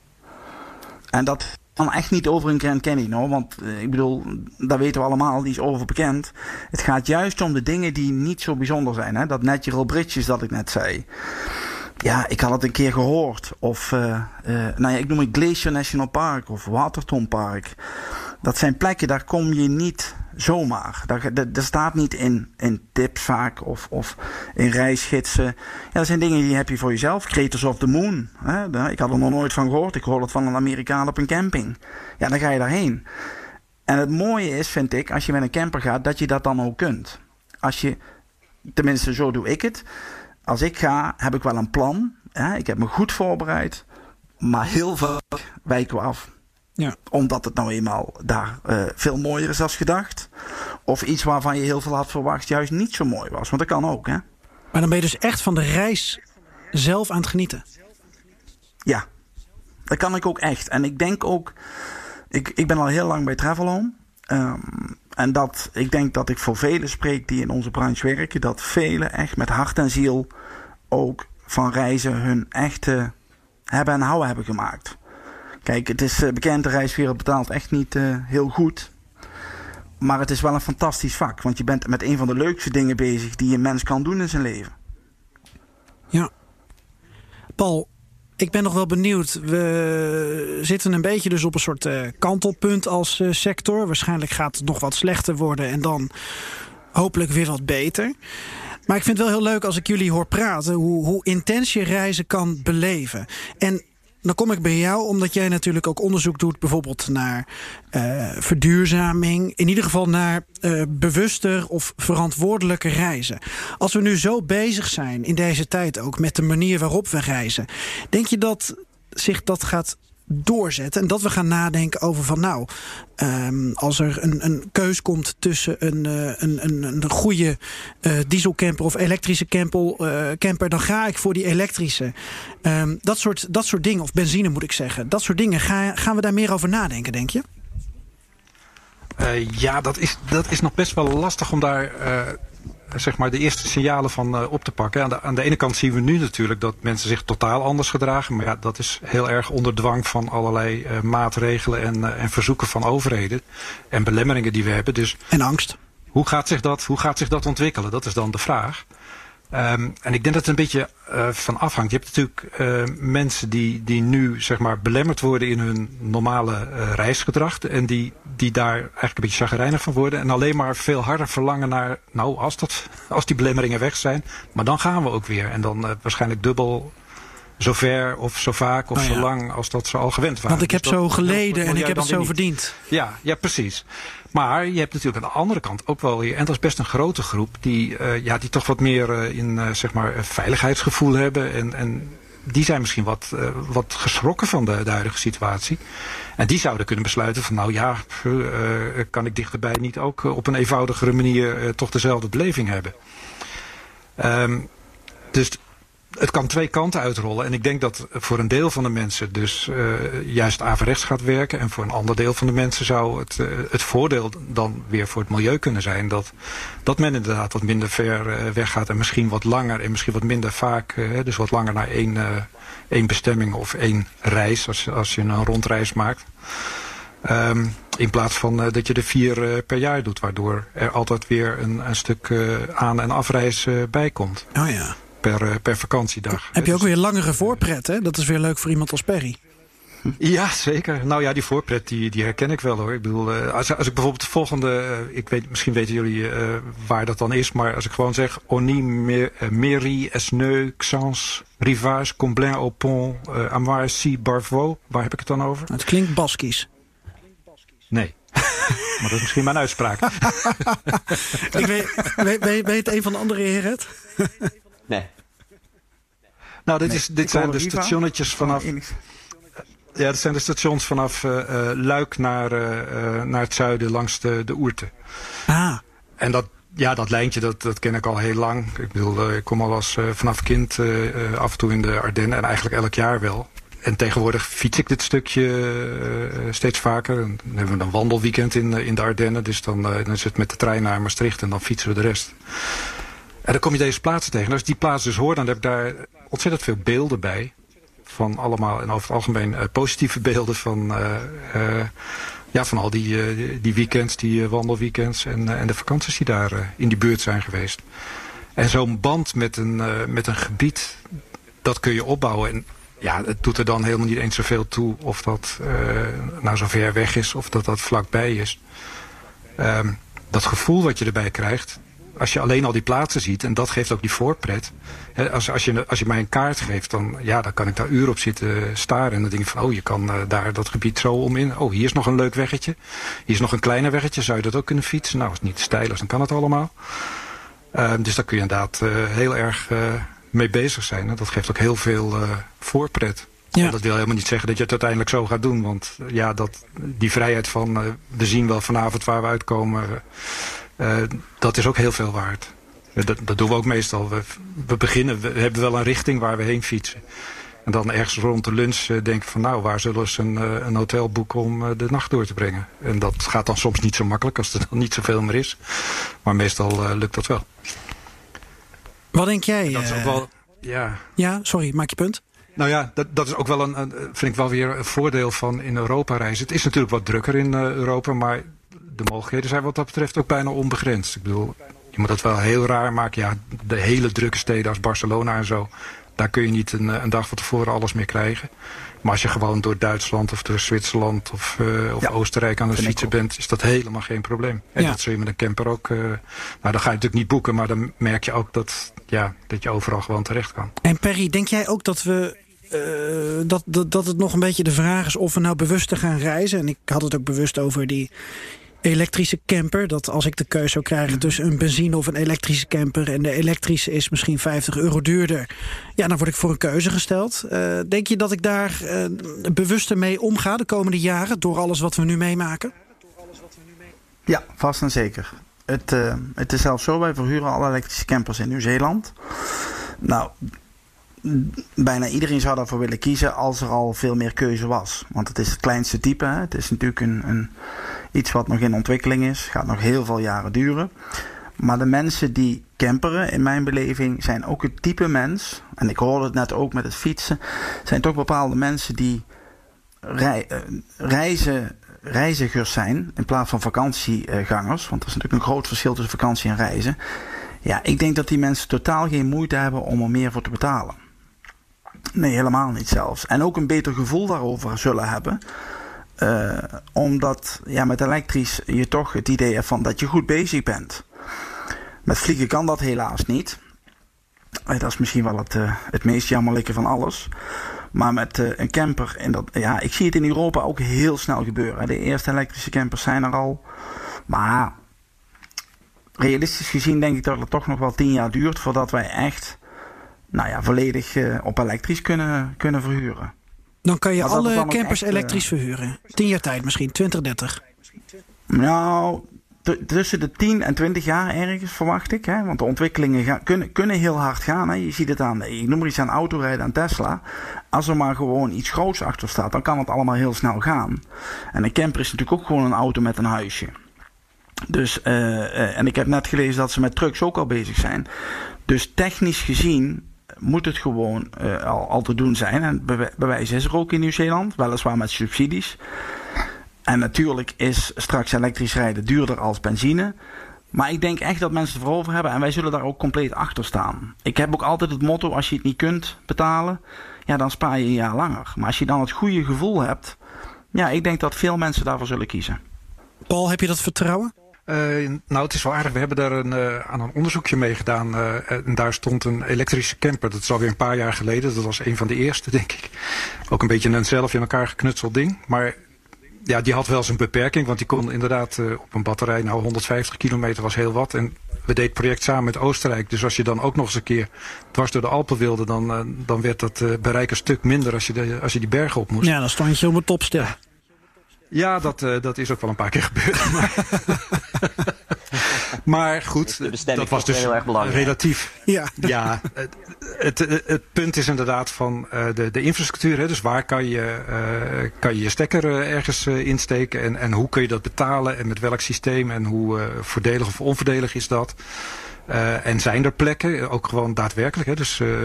Speaker 3: En dat kan echt niet over een Grand Canyon hoor. Want ik bedoel, dat weten we allemaal, die is overbekend. Het gaat juist om de dingen die niet zo bijzonder zijn. Hè? Dat natural bridges dat ik net zei. Ja, ik had het een keer gehoord. Of, uh, nou ja, ik noem het Glacier National Park of Waterton Park. Dat zijn plekken, daar kom je niet zomaar. Daar, staat niet in, in tips vaak of, of in reisgidsen. Ja, dat zijn dingen die heb je voor jezelf. Craters of the Moon. Hè? Ik had er nog nooit van gehoord. Ik hoorde het van een Amerikaan op een camping. Ja, dan ga je daarheen. En het mooie is, vind ik, als je met een camper gaat, dat je dat dan ook kunt. Als je, tenminste zo doe ik het als ik ga, heb ik wel een plan. Hè? Ik heb me goed voorbereid. Maar heel vaak wijken we af. Ja. Omdat het nou eenmaal daar uh, veel mooier is als gedacht. Of iets waarvan je heel veel had verwacht juist niet zo mooi was. Want dat kan ook, hè?
Speaker 1: Maar dan ben je dus echt van de reis zelf aan het genieten?
Speaker 3: Ja, dat kan ik ook echt. En ik denk ook... Ik, ik ben al heel lang bij Travel Home. Um, en dat, ik denk dat ik voor velen spreek die in onze branche werken, dat velen echt met hart en ziel ook van reizen hun echte hebben en houden hebben gemaakt. Kijk, het is uh, bekend, de reiswereld betaalt echt niet uh, heel goed. Maar het is wel een fantastisch vak, want je bent met een van de leukste dingen bezig die een mens kan doen in zijn leven.
Speaker 1: Ja. Paul, ik ben nog wel benieuwd. We zitten een beetje dus op een soort uh, kantelpunt als sector. Waarschijnlijk gaat het nog wat slechter worden en dan hopelijk weer wat beter. Maar ik vind het wel heel leuk als ik jullie hoor praten hoe, hoe intens je reizen kan beleven. En dan kom ik bij jou omdat jij natuurlijk ook onderzoek doet, bijvoorbeeld naar uh, verduurzaming. In ieder geval naar uh, bewuster of verantwoordelijke reizen. Als we nu zo bezig zijn in deze tijd ook met de manier waarop we reizen, denk je dat zich dat gaat doorzetten. En dat we gaan nadenken over van nou, um, als er een, een keus komt tussen een, uh, een, een, een goede uh, dieselcamper of elektrische camper, uh, camper, dan ga ik voor die elektrische. Um, dat, soort, dat soort dingen, of benzine moet ik zeggen. Dat soort dingen, ga, gaan we daar meer over nadenken, denk je?
Speaker 4: ja, dat is, dat is nog best wel lastig om daar zeg maar, de eerste signalen van op te pakken. Aan de, aan de ene kant zien we nu natuurlijk dat mensen zich totaal anders gedragen. Maar ja, dat is heel erg onder dwang van allerlei maatregelen en, en verzoeken van overheden. En belemmeringen die we hebben. Dus,
Speaker 1: en angst.
Speaker 4: Hoe gaat, zich dat, hoe gaat zich dat ontwikkelen? Dat is dan de vraag. Um, en ik denk dat het een beetje uh, van afhangt. Je hebt natuurlijk uh, mensen die, die nu zeg maar belemmerd worden in hun normale uh, reisgedrag. En die, die daar eigenlijk een beetje chagrijnig van worden. En alleen maar veel harder verlangen naar, nou als, dat, als die belemmeringen weg zijn. Maar dan gaan we ook weer. En dan waarschijnlijk dubbel zo ver of zo vaak of oh, ja. zo lang als dat ze al gewend waren.
Speaker 1: Want ik heb
Speaker 4: dus
Speaker 1: zo geleden en ik heb het zo verdiend.
Speaker 4: Ja, ja, precies. Maar je hebt natuurlijk aan de andere kant ook wel weer, en dat is best een grote groep, die, uh, ja, die toch wat meer uh, in uh, zeg maar veiligheidsgevoel hebben. En, en die zijn misschien wat, wat geschrokken van de, de huidige situatie. En die zouden kunnen besluiten van nou ja, kan ik dichterbij niet ook op een eenvoudigere manier toch dezelfde beleving hebben. Um, dus het kan twee kanten uitrollen. En ik denk dat voor een deel van de mensen dus uh, juist averechts gaat werken. En voor een ander deel van de mensen zou het, uh, het voordeel dan weer voor het milieu kunnen zijn. Dat, dat men inderdaad wat minder ver uh, weggaat. En misschien wat langer en misschien wat minder vaak. dus wat langer naar één, één bestemming of één reis. Als, als je een rondreis maakt. Um, in plaats van dat je er vier per jaar doet. Waardoor er altijd weer een, een stuk aan- en afreis bij komt.
Speaker 1: Oh ja
Speaker 4: per, eh, per vakantiedag.
Speaker 1: Heb je ook weer langere voorpret, hè? Dat is weer leuk voor iemand als Perry.
Speaker 4: Ja, zeker. Nou ja, die voorpret die, die herken ik wel hoor. Ik bedoel, uh, als, als ik bijvoorbeeld de volgende, uh, ik weet, misschien weten jullie uh, waar dat dan is, maar als ik gewoon zeg Oni, Mairie, Esneu, Xans, Rivage, Comblain, au Pont, uh, Amar, Barvaux, waar heb ik het dan over?
Speaker 1: Het klinkt Baskisch.
Speaker 4: Nee. maar dat is misschien mijn uitspraak.
Speaker 1: ik weet, weet, weet, een van de andere heren het?
Speaker 2: Nee.
Speaker 4: Nou, dit, is, dit zijn de stationnetjes vanaf. Ja, dat zijn de stations vanaf uh, Luik naar, uh, naar het zuiden langs de, de Oerte.
Speaker 1: Ah.
Speaker 4: En dat, ja, dat lijntje, dat, dat ken ik al heel lang. Ik bedoel, ik kom al als vanaf kind af en toe in de Ardennen en eigenlijk elk jaar wel. En tegenwoordig fiets ik dit stukje steeds vaker. En dan hebben we een wandelweekend in, in de Ardennen. Dus dan, dan is het met de trein naar Maastricht en dan fietsen we de rest. En dan kom je deze plaatsen tegen. En als ik die plaatsen dus hoor, dan heb ik daar ontzettend veel beelden bij. Van allemaal, en over het algemeen, uh, positieve beelden van, uh, uh, ja, van al die, die weekends, die wandelweekends en, en de vakanties die daar in die buurt zijn geweest. En zo'n band met een, met een gebied, dat kun je opbouwen. En ja, het doet er dan helemaal niet eens zoveel toe of dat nou zo ver weg is of dat dat vlakbij is. Um, dat gevoel wat je erbij krijgt, als je alleen al die plaatsen ziet, en dat geeft ook die voorpret. als, als, je, als je mij een kaart geeft, dan, ja, dan kan ik daar uren op zitten staren. En dan denk ik van, oh, je kan uh, daar dat gebied zo om in. Oh, hier is nog een leuk weggetje. Hier is nog een kleiner weggetje. Zou je dat ook kunnen fietsen? Nou, als het niet stijl is, dan kan het allemaal. Uh, dus daar kun je inderdaad uh, heel erg mee bezig zijn. Dat geeft ook heel veel voorpret. Ja. dat wil helemaal niet zeggen dat je het uiteindelijk zo gaat doen. Want ja, dat, die vrijheid van, we zien wel vanavond waar we uitkomen dat is ook heel veel waard. Dat, dat doen we ook meestal. We, we, beginnen, we hebben wel een richting waar we heen fietsen. En dan ergens rond de lunch uh, denken van nou, waar zullen ze een, uh, een hotel boeken om de nacht door te brengen. En dat gaat dan soms niet zo makkelijk als er dan niet zoveel meer is. Maar meestal lukt dat wel.
Speaker 1: Wat denk jij?
Speaker 4: Dat is ook wel, ja.
Speaker 1: ja, sorry, maak je punt.
Speaker 4: Nou ja, dat, dat is ook wel een, een, vind ik wel weer een voordeel van in Europa reizen. Het is natuurlijk wat drukker in Europa, maar de mogelijkheden zijn wat dat betreft ook bijna onbegrensd. Ik bedoel, je moet dat wel heel raar maken. Ja, de hele drukke steden als Barcelona en zo, daar kun je niet een, een dag van tevoren alles meer krijgen. Maar als je gewoon door Duitsland of door Zwitserland of, uh, of Oostenrijk aan het fietsen bent, is dat helemaal geen probleem. En dat zul je met een camper ook. Uh, nou, dan ga je natuurlijk niet boeken, maar dan merk je ook dat, ja, dat je overal gewoon terecht kan.
Speaker 1: En Perry, denk jij ook dat we uh, dat, dat, dat het nog een beetje de vraag is of we nou bewust te gaan reizen. En ik had het ook bewust over die elektrische camper. Dat als ik de keuze zou krijgen mhm. tussen een benzine of een elektrische camper... en de elektrische is misschien 50 euro duurder... ja, dan word ik voor een keuze gesteld. Uh, denk je dat ik daar uh, bewuster mee omga de komende jaren... door alles wat we nu meemaken?
Speaker 3: Ja, vast en zeker. Het, uh, het is zelfs zo, wij verhuren alle elektrische campers in Nieuw-Zeeland. Nou, bijna iedereen zou daarvoor willen kiezen als er al veel meer keuze was. Want het is het kleinste type. Hè? Het is natuurlijk een, een iets wat nog in ontwikkeling is. Gaat nog heel veel jaren duren. Maar de mensen die camperen, in mijn beleving, zijn ook het type mens. En ik hoorde het net ook met het fietsen. Zijn toch bepaalde mensen die uh, reizen, reizigers zijn in plaats van vakantiegangers. Want er is natuurlijk een groot verschil tussen vakantie en reizen. Ja, ik denk dat die mensen totaal geen moeite hebben om er meer voor te betalen. Nee, helemaal niet zelfs. En ook een beter gevoel daarover zullen hebben. Uh, omdat ja, met elektrisch je toch het idee hebt dat je goed bezig bent. Met vliegen kan dat helaas niet. Uh, dat is misschien wel het, uh, het meest jammerlijke van alles. Maar met een camper, en dat, ja, ik zie het in Europa ook heel snel gebeuren. De eerste elektrische campers zijn er al. Maar realistisch gezien denk ik dat het toch nog wel tien jaar duurt voordat wij echt nou ja, volledig op elektrisch kunnen, kunnen verhuren.
Speaker 1: Dan kan je alle campers echt, elektrisch verhuren. Tien jaar tijd misschien, 20, 30.
Speaker 3: Nou, tussen de 10 en 20 jaar ergens verwacht ik. Hè? Want de ontwikkelingen gaan, kunnen, kunnen heel hard gaan. Hè? Je ziet het aan, ik noem maar iets aan autorijden aan Tesla. Als er maar gewoon iets groots achter staat, dan kan het allemaal heel snel gaan. En een camper is natuurlijk ook gewoon een auto met een huisje. Dus, uh, uh, en ik heb net gelezen dat ze met trucks ook al bezig zijn. Dus technisch gezien moet het gewoon uh, al, te doen zijn. En bewijs is er ook in Nieuw-Zeeland, weliswaar met subsidies. En natuurlijk is straks elektrisch rijden duurder als benzine. Maar ik denk echt dat mensen het voorover hebben en wij zullen daar ook compleet achter staan. Ik heb ook altijd het motto: als je het niet kunt betalen, ja, dan spaar je een jaar langer. Maar als je dan het goede gevoel hebt, ja, ik denk dat veel mensen daarvoor zullen kiezen.
Speaker 1: Paul, heb je dat vertrouwen?
Speaker 4: Uh, nou, het is wel aardig. We hebben daar een, uh, aan een onderzoekje mee gedaan. Uh, en daar stond een elektrische camper. Dat is alweer een paar jaar geleden. Dat was een van de eerste, denk ik. Ook een beetje een zelf in elkaar geknutseld ding. Maar ja, die had wel zijn beperking. Want die kon inderdaad op een batterij... Nou, 150 kilometer was heel wat. En we deden het project samen met Oostenrijk. Dus als je dan ook nog eens een keer dwars door de Alpen wilde... dan, dan werd dat bereik een stuk minder als je, de, als je die bergen op moest.
Speaker 1: Ja, dan stond je op een top stil.
Speaker 4: Ja, dat, uh, dat is ook wel een paar keer gebeurd. Maar, maar goed, dat was dus
Speaker 2: heel erg belangrijk.
Speaker 4: relatief.
Speaker 1: Ja,
Speaker 4: ja het, het, het, punt is inderdaad van uh, de, de infrastructuur. Hè, dus waar kan je uh, kan je, je stekker ergens insteken en, en hoe kun je dat betalen en met welk systeem en hoe voordelig of onvoordelig is dat. Uh, en zijn er plekken, ook gewoon daadwerkelijk. Hè, dus uh,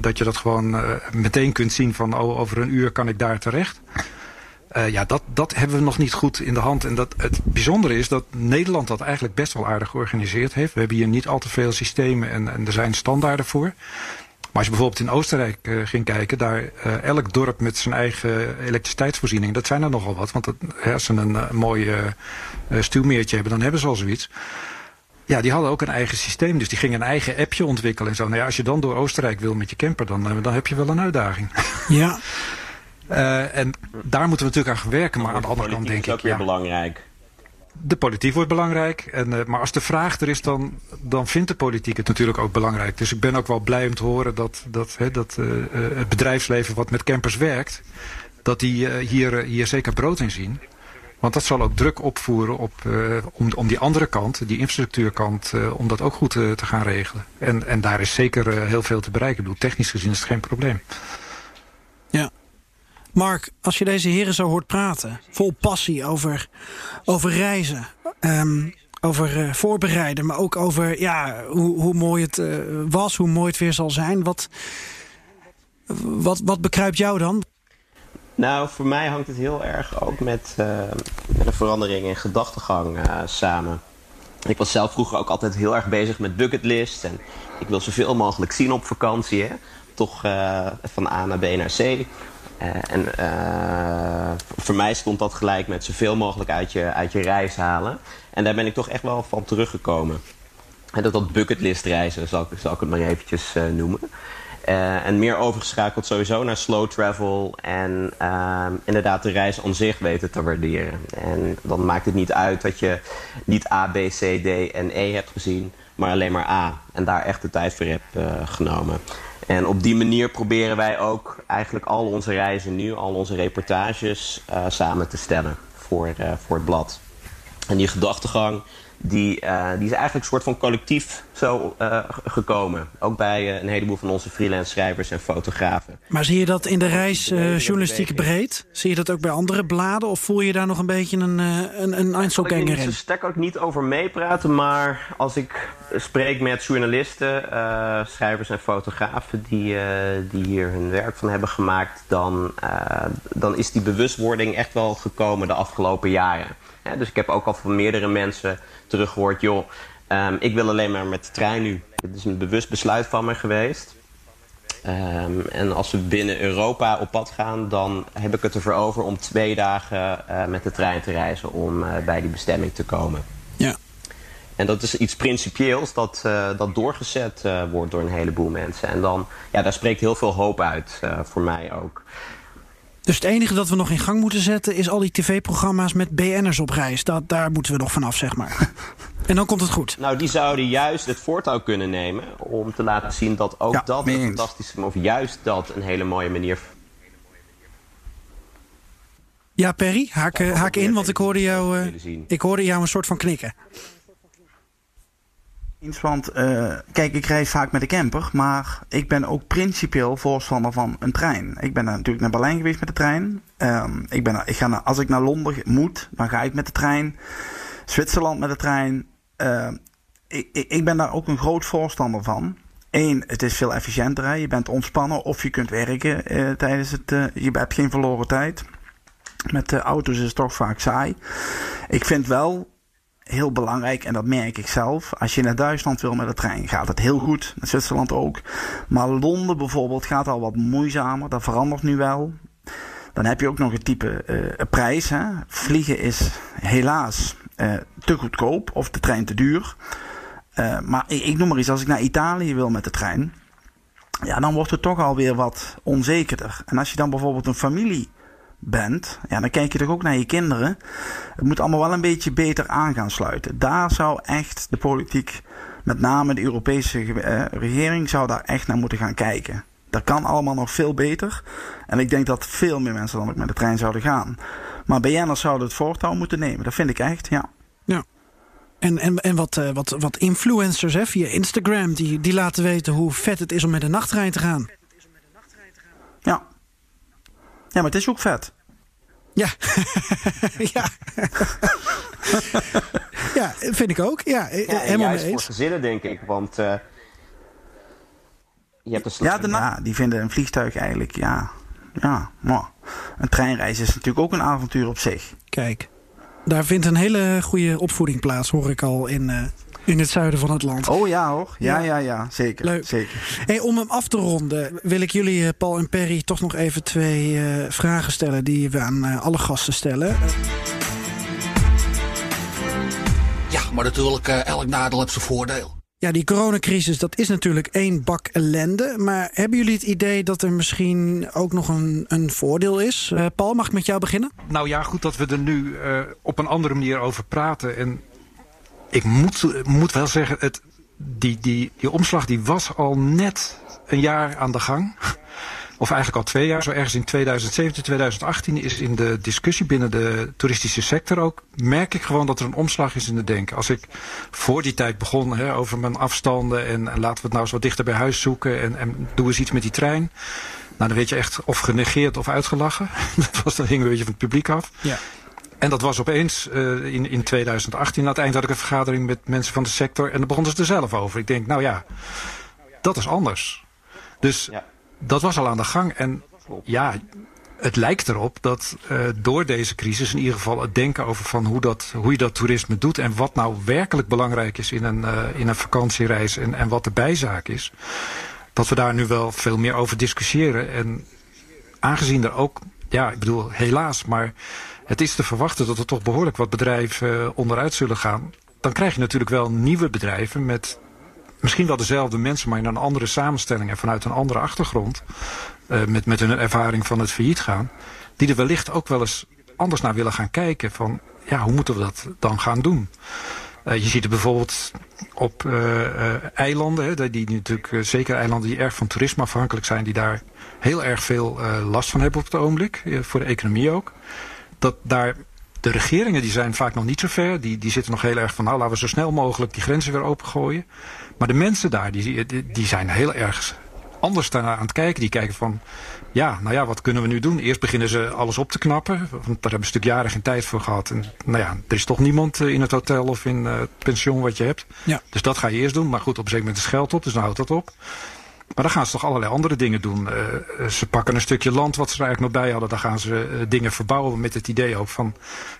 Speaker 4: dat je dat gewoon uh, meteen kunt zien van oh, over een uur kan ik daar terecht. Uh, ja, dat, dat hebben we nog niet goed in de hand. En dat, het bijzondere is dat Nederland dat eigenlijk best wel aardig georganiseerd heeft. We hebben hier niet al te veel systemen en, en er zijn standaarden voor. Maar als je bijvoorbeeld in Oostenrijk uh, ging kijken, daar uh, elk dorp met zijn eigen elektriciteitsvoorziening, dat zijn er nogal wat. Want dat, als ze een, een mooi stuwmeertje hebben, dan hebben ze al zoiets. Ja, die hadden ook een eigen systeem. Dus die gingen een eigen appje ontwikkelen en zo. Nou ja, als je dan door Oostenrijk wil met je camper, dan, dan heb je wel een uitdaging.
Speaker 1: Ja.
Speaker 4: Uh, en daar moeten we natuurlijk aan gaan werken. Maar aan de andere kant denk ik...
Speaker 2: is ook weer
Speaker 4: ja,
Speaker 2: belangrijk.
Speaker 4: De politiek wordt belangrijk. En, uh, maar als de vraag er is, dan, dan vindt de politiek het natuurlijk ook belangrijk. Dus ik ben ook wel blij om te horen dat, dat, hè, dat uh, het bedrijfsleven wat met campers werkt... dat die hier, hier zeker brood in zien. Want dat zal ook druk opvoeren op, om, om die andere kant, die infrastructuurkant, om dat ook goed te gaan regelen. En, en daar is zeker heel veel te bereiken. Ik bedoel, technisch gezien is het geen probleem.
Speaker 1: Ja, Mark, als je deze heren zo hoort praten, vol passie over, over reizen, um, over uh, voorbereiden, maar ook over ja, hoe, hoe mooi het uh, was, hoe mooi het weer zal zijn. Wat, wat, wat bekruipt jou dan?
Speaker 2: Nou, voor mij hangt het heel erg ook met, uh, met een verandering in gedachtegang samen. Ik was zelf vroeger ook altijd heel erg bezig met bucketlist. En ik wil zoveel mogelijk zien op vakantie. Hè? Toch van A naar B naar C. Uh, en uh, voor mij stond dat gelijk met zoveel mogelijk uit je, uit je reis halen. En daar ben ik toch echt wel van teruggekomen. En dat dat bucketlist reizen, zal ik, zal ik het maar eventjes uh, noemen. en meer overgeschakeld sowieso naar slow travel. En inderdaad de reis aan zich weten te waarderen. En dan maakt het niet uit dat je niet A, B, C, D en E hebt gezien. Maar alleen maar A. En daar echt de tijd voor hebt genomen. En op die manier proberen wij ook eigenlijk al onze reizen nu, al onze reportages uh, samen te stellen voor, uh, voor het blad. En die gedachtegang, die, uh, die is eigenlijk een soort van collectief zo gekomen. Ook bij een heleboel van onze freelance schrijvers en fotografen.
Speaker 1: Maar zie je dat in de reisjournalistiek breed? Zie je dat ook bij andere bladen? Of voel je daar nog een beetje een, een, een Einzelganger in?
Speaker 2: Ik wil er ook niet over meepraten, maar als ik spreek met journalisten, schrijvers en fotografen die, die hier hun werk van hebben gemaakt, dan, dan is die bewustwording echt wel gekomen de afgelopen jaren. Dus ik heb ook al van meerdere mensen teruggehoord, joh, um, ik wil alleen maar met de trein nu. Dit is een bewust besluit van me geweest. Um, en als we binnen Europa op pad gaan, dan heb ik het ervoor over om twee dagen met de trein te reizen om bij die bestemming te komen.
Speaker 1: Ja.
Speaker 2: En dat is iets principieels dat, uh, dat doorgezet wordt door een heleboel mensen. En dan, ja, daar spreekt heel veel hoop uit, voor mij ook.
Speaker 1: Dus het enige dat we nog in gang moeten zetten is al die tv-programma's met BN'ers op reis. Dat, daar moeten we nog vanaf, zeg maar. en dan komt het goed.
Speaker 2: Nou, die zouden juist het voortouw kunnen nemen om te laten zien dat ook
Speaker 3: ja,
Speaker 2: dat een fantastische, of juist dat een hele mooie manier.
Speaker 1: Ja, Perry, haak, haak in, want ik hoorde jou, ik hoorde jou een soort van knikken.
Speaker 3: Want uh, kijk, ik reis vaak met de camper, maar ik ben ook principieel voorstander van een trein. Ik ben natuurlijk naar Berlijn geweest met de trein. Um, ik ben, ik ga naar, als ik naar Londen moet, dan ga ik met de trein. Zwitserland met de trein. Uh, ik, ik ben daar ook een groot voorstander van. Eén, het is veel efficiënter. Hè? Je bent ontspannen of je kunt werken uh, tijdens het. je hebt geen verloren tijd. Met de auto's is het toch vaak saai. Ik vind wel heel belangrijk en dat merk ik zelf. Als je naar Duitsland wil met de trein, gaat het heel goed. Naar Zwitserland ook. Maar Londen bijvoorbeeld gaat al wat moeizamer. Dat verandert nu wel. Dan heb je ook nog het type uh, prijs. Hè. Vliegen is helaas uh, te goedkoop of de trein te duur. Uh, maar ik, ik noem maar iets, als ik naar Italië wil met de trein, ja, dan wordt het toch alweer wat onzekerder. En als je dan bijvoorbeeld een familie bent, ja, dan kijk je toch ook naar je kinderen. Het moet allemaal wel een beetje beter aan gaan sluiten. Daar zou echt de politiek, met name de Europese uh, regering, zou daar echt naar moeten gaan kijken. Dat kan allemaal nog veel beter. En ik denk dat veel meer mensen dan ook met de trein zouden gaan. Maar BN'ers zouden het voortouw moeten nemen. Dat vind ik echt, ja.
Speaker 1: Ja. En, en, en wat, uh, wat, wat influencers hè, via Instagram, die, die laten weten hoe vet het is om met de nachttrein te gaan.
Speaker 3: Ja. Maar het is ook vet.
Speaker 1: Ja. ja. ja, vind ik ook. Ja,
Speaker 2: ja
Speaker 1: helemaal
Speaker 2: juist
Speaker 1: mee
Speaker 2: voor gezinnen, denk ik. Want uh, je hebt een
Speaker 3: ja, de ja, die vinden een vliegtuig eigenlijk, ja... Ja, maar een treinreis is natuurlijk ook een avontuur op zich.
Speaker 1: Kijk, daar vindt een hele goede opvoeding plaats, hoor ik al in, uh, in het zuiden van het land.
Speaker 3: Oh ja hoor, ja, ja, ja, zeker.
Speaker 1: Leuk.
Speaker 3: zeker.
Speaker 1: Hey, om hem af te ronden wil ik jullie, Paul en Perry, toch nog even twee uh, vragen stellen die we aan uh, alle gasten stellen.
Speaker 9: Ja, maar natuurlijk, uh, elk nadeel heeft zijn voordeel.
Speaker 1: Ja, die coronacrisis, dat is natuurlijk één bak ellende. Maar hebben jullie het idee dat er misschien ook nog een, een voordeel is? Uh, Paul, mag ik met jou beginnen?
Speaker 4: Nou ja, goed dat we er nu uh, op een andere manier over praten. En ik moet, moet wel zeggen, het, die, die, die omslag die was al net een jaar aan de gang. Of eigenlijk al twee jaar. Zo ergens in 2017, 2018 is in de discussie binnen de toeristische sector ook... merk ik gewoon dat er een omslag is in het denken. Als ik voor die tijd begon hè, over mijn afstanden... En, en, laten we het nou eens wat dichter bij huis zoeken... en, en doe eens iets met die trein... Nou, dan weet je echt of genegeerd of uitgelachen. dat was, dan hing een beetje van het publiek af.
Speaker 1: Ja.
Speaker 4: En dat was opeens uh, in, in 2018. Aan het eind had ik een vergadering met mensen van de sector. En dan begonnen ze er zelf over. Ik denk, nou ja, dat is anders. Dus ja. dat was al aan de gang. En ja, het lijkt erop dat uh, door deze crisis in ieder geval het denken over van hoe, dat, hoe je dat toerisme doet. En wat nou werkelijk belangrijk is in een, uh, in een vakantiereis. En, en wat de bijzaak is. Dat we daar nu wel veel meer over discussiëren. En aangezien er ook, ja, ik bedoel helaas, maar het is te verwachten dat er toch behoorlijk wat bedrijven onderuit zullen gaan. Dan krijg je natuurlijk wel nieuwe bedrijven met misschien wel dezelfde mensen, maar in een andere samenstelling en vanuit een andere achtergrond. Uh, met, met hun ervaring van het failliet gaan. Die er wellicht ook wel eens anders naar willen gaan kijken. Van ja, hoe moeten we dat dan gaan doen? Uh, je ziet het bijvoorbeeld op eilanden, hè, die natuurlijk zeker eilanden die erg van toerisme afhankelijk zijn, die daar heel erg veel last van hebben op het ogenblik, voor de economie ook dat daar de regeringen die zijn vaak nog niet zo ver. Die, die zitten nog heel erg van nou laten we zo snel mogelijk die grenzen weer opengooien. Maar de mensen daar die, die, die zijn heel erg anders daar aan het kijken. Die kijken van, ja, nou ja, wat kunnen we nu doen? Eerst beginnen ze alles op te knappen. Want daar hebben ze natuurlijk jaren geen tijd voor gehad. En nou ja, er is toch niemand in het hotel of in het pension wat je hebt.
Speaker 1: Ja.
Speaker 4: Dus dat ga je eerst doen. Maar goed, op een zeker moment is geld op, dus dan houdt dat op. Maar dan gaan ze toch allerlei andere dingen doen. Uh, ze pakken een stukje land wat ze er eigenlijk nog bij hadden. Dan gaan ze uh, dingen verbouwen met het idee ook van...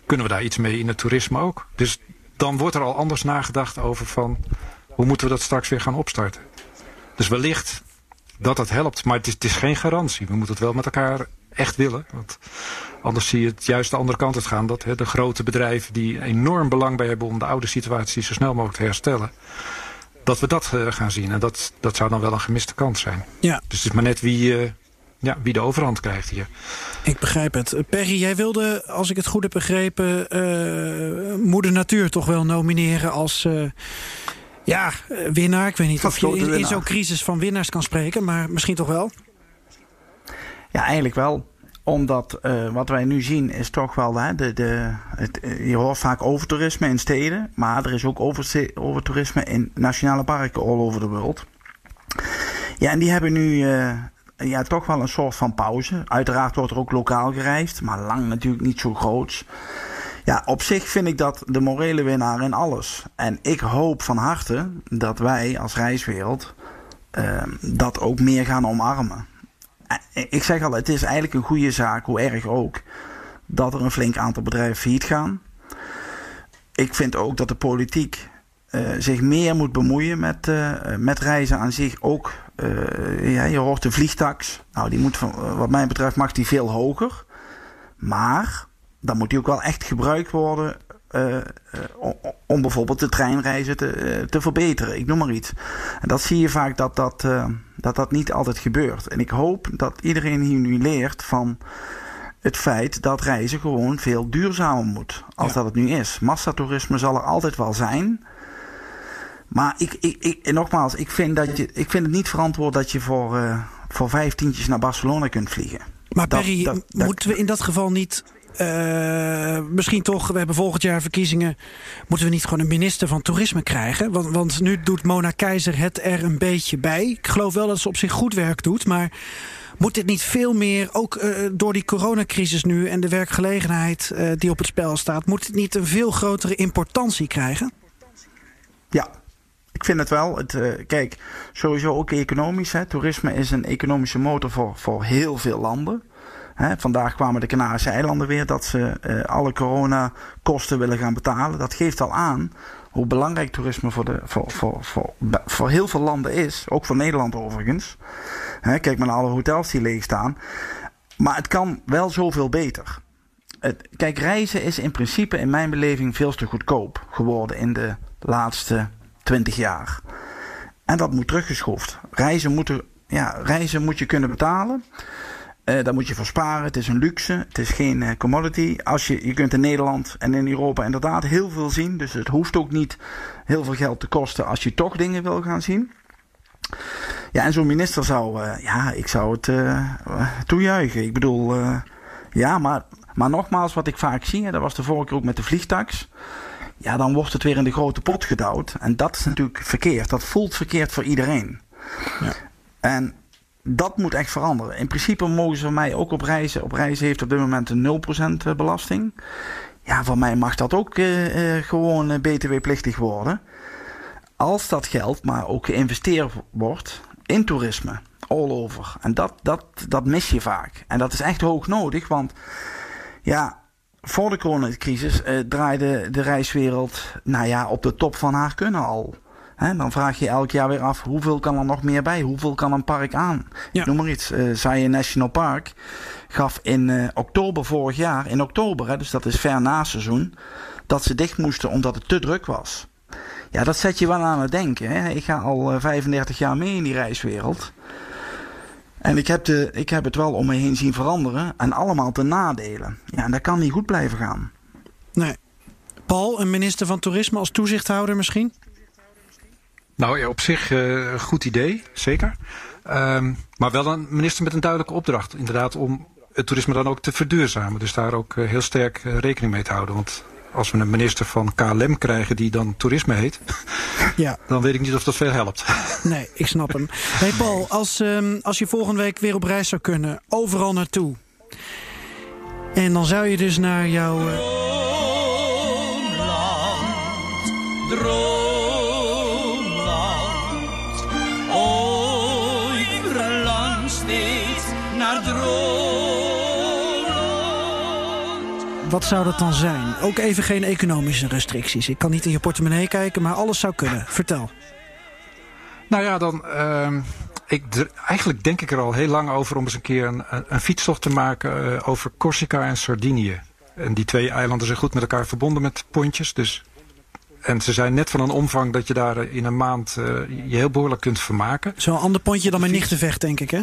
Speaker 4: kunnen we daar iets mee in het toerisme ook? Dus dan wordt er al anders nagedacht over van... hoe moeten we dat straks weer gaan opstarten? Dus wellicht dat dat helpt, maar het is, het is geen garantie. We moeten het wel met elkaar echt willen. Want anders zie je het juist de andere kant uit gaan. Dat hè, de grote bedrijven die enorm belang bij hebben... om de oude situatie zo snel mogelijk te herstellen dat we dat uh, gaan zien. En dat, dat zou dan wel een gemiste kans zijn.
Speaker 1: Ja.
Speaker 4: Dus het is maar net wie, uh, ja, wie de overhand krijgt hier.
Speaker 1: Ik begrijp het. Perry, jij wilde, als ik het goed heb begrepen... Uh, Moeder Natuur toch wel nomineren als... ja, winnaar. Ik weet niet of je in, in zo'n crisis van winnaars kan spreken, maar misschien toch wel?
Speaker 3: Ja, eigenlijk wel omdat uh, wat wij nu zien is toch wel, hè, de, de, het, je hoort vaak overtoerisme in steden, maar er is ook over, overtoerisme in nationale parken all over the world. Ja, en die hebben nu uh, ja, toch wel een soort van pauze. Uiteraard wordt er ook lokaal gereisd, maar lang natuurlijk niet zo groot. Ja, op zich vind ik dat de morele winnaar in alles. En ik hoop van harte dat wij als reiswereld dat ook meer gaan omarmen ik zeg al, het is eigenlijk een goede zaak, hoe erg ook, dat er een flink aantal bedrijven failliet gaan. Ik vind ook dat de politiek uh, zich meer moet bemoeien met, uh, met reizen aan zich. Ook, ja, je hoort de vliegtax. Nou, die moet, van, wat mij betreft, mag die veel hoger. Maar dan moet die ook wel echt gebruikt worden uh, om bijvoorbeeld de treinreizen te, te verbeteren. Ik noem maar iets. En dat zie je vaak dat dat, dat dat niet altijd gebeurt. En ik hoop dat iedereen hier nu leert van het feit dat reizen gewoon veel duurzamer moet. Als ja. dat het nu is. Massatoerisme zal er altijd wel zijn. Maar ik, ik, ik, nogmaals, ik vind, dat je, ik vind het niet verantwoord dat je voor, uh, voor vijf tientjes naar Barcelona kunt vliegen.
Speaker 1: Maar Perry, dat, dat, moeten we in dat geval niet uh, misschien toch, we hebben volgend jaar verkiezingen. Moeten we niet gewoon een minister van toerisme krijgen? Want, want nu doet Mona Keizer het er een beetje bij. Ik geloof wel dat ze op zich goed werk doet. Maar moet dit niet veel meer, ook uh, door die coronacrisis nu en de werkgelegenheid uh, die op het spel staat, moet het niet een veel grotere importantie krijgen?
Speaker 3: Ja, ik vind het wel. Het, kijk, sowieso ook economisch. Hè. Toerisme is een economische motor voor, voor heel veel landen. Vandaag kwamen de Canarische eilanden weer dat ze uh, alle coronakosten willen gaan betalen. Dat geeft al aan hoe belangrijk toerisme voor, de, voor, voor, voor, voor heel veel landen is. Ook voor Nederland overigens. Kijk maar naar alle hotels die leeg staan. Maar het kan wel zoveel beter. Het, kijk, reizen is in principe in mijn beleving veel te goedkoop geworden in de laatste 20 jaar. En dat moet teruggeschroefd. Reizen, ja, reizen moet je kunnen betalen. Uh, daar moet je voor sparen. Het is een luxe. Het is geen uh, commodity. Als je, je kunt in Nederland en in Europa inderdaad heel veel zien. Dus het hoeft ook niet heel veel geld te kosten als je toch dingen wil gaan zien. Ja, en zo'n minister zou, uh, ja, ik zou het toejuichen. Ik bedoel, ja, maar, maar nogmaals, wat ik vaak zie, en dat was de vorige keer ook met de vliegtax. Ja, dan wordt het weer in de grote pot gedouwd. En dat is natuurlijk verkeerd. Dat voelt verkeerd voor iedereen. Ja. En dat moet echt veranderen. In principe mogen ze van mij ook op reizen. Op reizen heeft op dit moment een 0% belasting. Ja, van mij mag dat ook uh, uh, gewoon btw-plichtig worden. Als dat geld maar ook geïnvesteerd wordt in toerisme. All over. En dat, dat, dat mis je vaak. En dat is echt hoog nodig, want ja, voor de coronacrisis draaide de reiswereld nou ja, op de top van haar kunnen al. Dan vraag je elk jaar weer af hoeveel kan er nog meer bij? Hoeveel kan een park aan? Ja. Noem maar iets. Uh, Zion National Park gaf in uh, oktober vorig jaar, in oktober, hè, dus dat is ver na seizoen, dat ze dicht moesten omdat het te druk was. Ja, dat zet je wel aan het denken. Hè. Ik ga al uh, 35 jaar mee in die reiswereld. En ik heb, de, ik heb het wel om me heen zien veranderen. En allemaal ten nadelen. Ja, en dat kan niet goed blijven gaan.
Speaker 1: Nee. Paul, een minister van Toerisme als toezichthouder misschien?
Speaker 4: Nou ja, op zich een goed idee, zeker. Um, maar wel een minister met een duidelijke opdracht. Inderdaad, om het toerisme dan ook te verduurzamen. Dus daar ook uh, heel sterk uh, rekening mee te houden. Want als we een minister van KLM krijgen die dan toerisme heet,
Speaker 1: Ja.
Speaker 4: dan weet ik niet of dat veel helpt.
Speaker 1: Nee, ik snap hem. Hey Paul, als, ehm, als je volgende week weer op reis zou kunnen, overal naartoe. En dan zou je dus naar jouw. eh, wat zou dat dan zijn? Ook even geen economische restricties. Ik kan niet in je portemonnee kijken, maar alles zou kunnen. Vertel.
Speaker 4: Nou ja, dan. ehm, ik, eigenlijk denk ik er al heel lang over om eens een keer een, een, een fietstocht te maken eh, over Corsica en Sardinië. En die twee eilanden zijn goed met elkaar verbonden met pontjes. Dus, en ze zijn net van een omvang dat je daar eh, in een maand eh, je heel behoorlijk kunt vermaken.
Speaker 1: Zo'n ander pontje dan mijn nichtenvecht, denk ik, hè?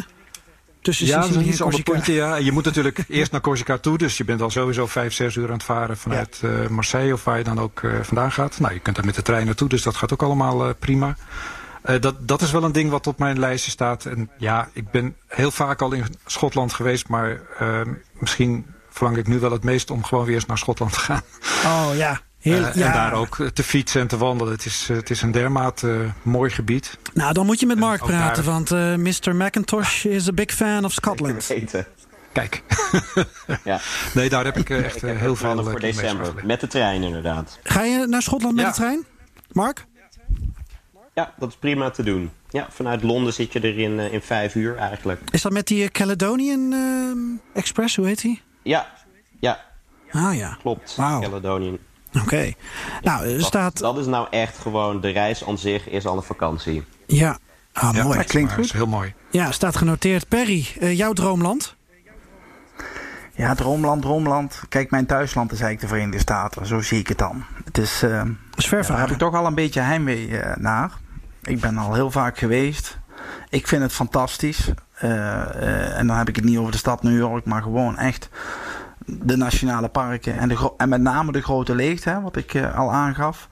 Speaker 1: Tussen
Speaker 4: ja,
Speaker 1: Sicilië en Corsica.
Speaker 4: pontje. Ja. En je moet natuurlijk eerst naar Corsica toe. Dus je bent al sowieso vijf, zes uur aan het varen vanuit eh, Marseille of waar je dan ook eh, vandaan gaat. Nou, je kunt daar met de trein naartoe, dus dat gaat ook allemaal eh, prima. Dat, dat is wel een ding wat op mijn lijstje staat. En ja, ik ben heel vaak al in Schotland geweest, maar eh, misschien verlang ik nu wel het meest om gewoon weer eens naar Schotland te gaan.
Speaker 1: Oh ja, heel,
Speaker 4: Eh,
Speaker 1: ja.
Speaker 4: En daar ook te fietsen en te wandelen. Het is, eh, het is een dermate eh, mooi gebied.
Speaker 1: Nou, dan moet je met Mark praten,
Speaker 4: daar-
Speaker 1: want eh Mr. McIntosh is a big fan of Scotland.
Speaker 2: Weten.
Speaker 4: Kijk.
Speaker 2: Ja.
Speaker 4: Nee, daar heb ik echt
Speaker 2: Ik heb
Speaker 4: heel veel
Speaker 2: voor december. Met de trein inderdaad.
Speaker 1: Ga je naar Schotland met
Speaker 4: Ja.
Speaker 1: de trein? Mark?
Speaker 2: Ja, dat is prima te doen. Ja, vanuit Londen zit je er in, in vijf uur eigenlijk.
Speaker 1: Is dat met die Caledonian eh, Express, hoe heet die?
Speaker 2: Ja, ja,
Speaker 1: Ah ja,
Speaker 2: klopt. Caledonian.
Speaker 1: Oké. Nou,
Speaker 2: Dat,
Speaker 1: staat...
Speaker 2: dat is nou echt gewoon, de reis aan zich is al een vakantie.
Speaker 1: Ja, ah,
Speaker 4: Ja,
Speaker 1: mooi.
Speaker 4: dat klinkt goed. heel mooi.
Speaker 1: Ja, staat genoteerd. Perry, eh, jouw droomland?
Speaker 3: Ja, droomland, droomland. Kijk, mijn thuisland is eigenlijk de Verenigde Staten. Zo zie ik het dan. Het is, eh,
Speaker 1: is ver
Speaker 3: ja, daar heb ik toch al een beetje heimwee eh, naar. Ik ben al heel vaak geweest. Ik vind het fantastisch. Eh, eh, en dan heb ik het niet over de stad New York, maar gewoon echt de nationale parken. En, de, en met name de grote leegte, hè, wat ik eh, al aangaf.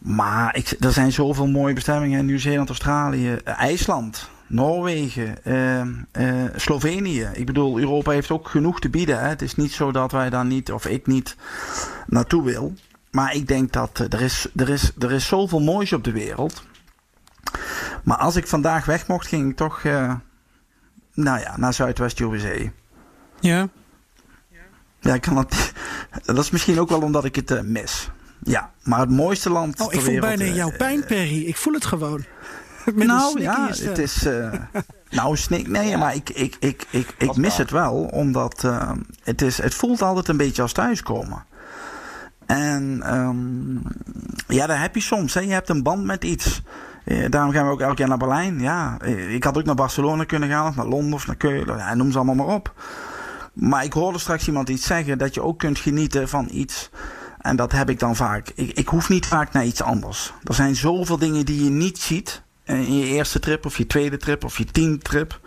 Speaker 3: Maar ik, er zijn zoveel mooie bestemmingen. Nieuw-Zeeland, Australië, eh, IJsland, Noorwegen, eh, eh, Slovenië. Ik bedoel, Europa heeft ook genoeg te bieden. Hè. Het is niet zo dat wij daar niet, of ik niet, naartoe wil. Maar ik denk dat er, is, er, is, er is zoveel moois op de wereld. Maar als ik vandaag weg mocht, ging ik toch nou ja, naar Zuidwest-USA.
Speaker 1: Ja.
Speaker 3: Ja, ik kan het, dat is misschien ook wel omdat ik het eh, mis. Ja, maar het mooiste land
Speaker 1: Oh,
Speaker 3: ter
Speaker 1: ik voel
Speaker 3: wereld,
Speaker 1: bijna
Speaker 3: eh,
Speaker 1: jouw pijn, Perry. Ik voel het gewoon. Met
Speaker 3: nou ja, het is. eh, nou, snik. Nee, maar ik, ik, ik, ik, ik mis het wel, omdat eh, het, is, het voelt altijd een beetje als thuiskomen. En ehm, ja, daar heb je soms. Hè. Je hebt een band met iets. Eh, daarom gaan we ook elk jaar naar Berlijn. Ja, eh, ik had ook naar Barcelona kunnen gaan, of naar Londen of naar Keulen. Ja, noem ze allemaal maar op. Maar ik hoorde straks iemand iets zeggen dat je ook kunt genieten van iets. En dat heb ik dan vaak. Ik, ik hoef niet vaak naar iets anders. Er zijn zoveel dingen die je niet ziet. eh, In je eerste trip, of je tweede trip, of je tiende trip.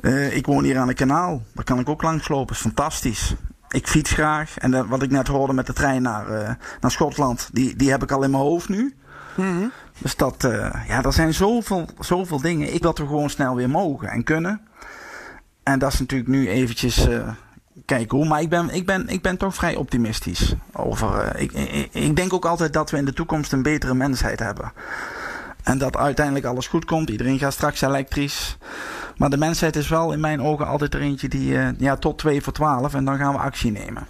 Speaker 3: Eh, ik woon hier aan een kanaal. Daar kan ik ook langslopen. is fantastisch. Ik fiets graag. En dat- wat ik net hoorde met de trein naar, eh, naar Schotland, die, die heb ik al in mijn hoofd nu. Dus dat, eh, ja, er zijn zoveel, zoveel dingen. Ik dat we gewoon snel weer mogen en kunnen. En dat is natuurlijk nu eventjes eh, kijken hoe. Maar ik ben, ik, ben, ik ben toch vrij optimistisch over. eh, ik, ik, ik denk ook altijd dat we in de toekomst een betere mensheid hebben. En dat uiteindelijk alles goed komt. Iedereen gaat straks elektrisch. Maar de mensheid is wel in mijn ogen altijd er eentje die. eh, ja, tot 2 voor 12 en dan gaan we actie nemen.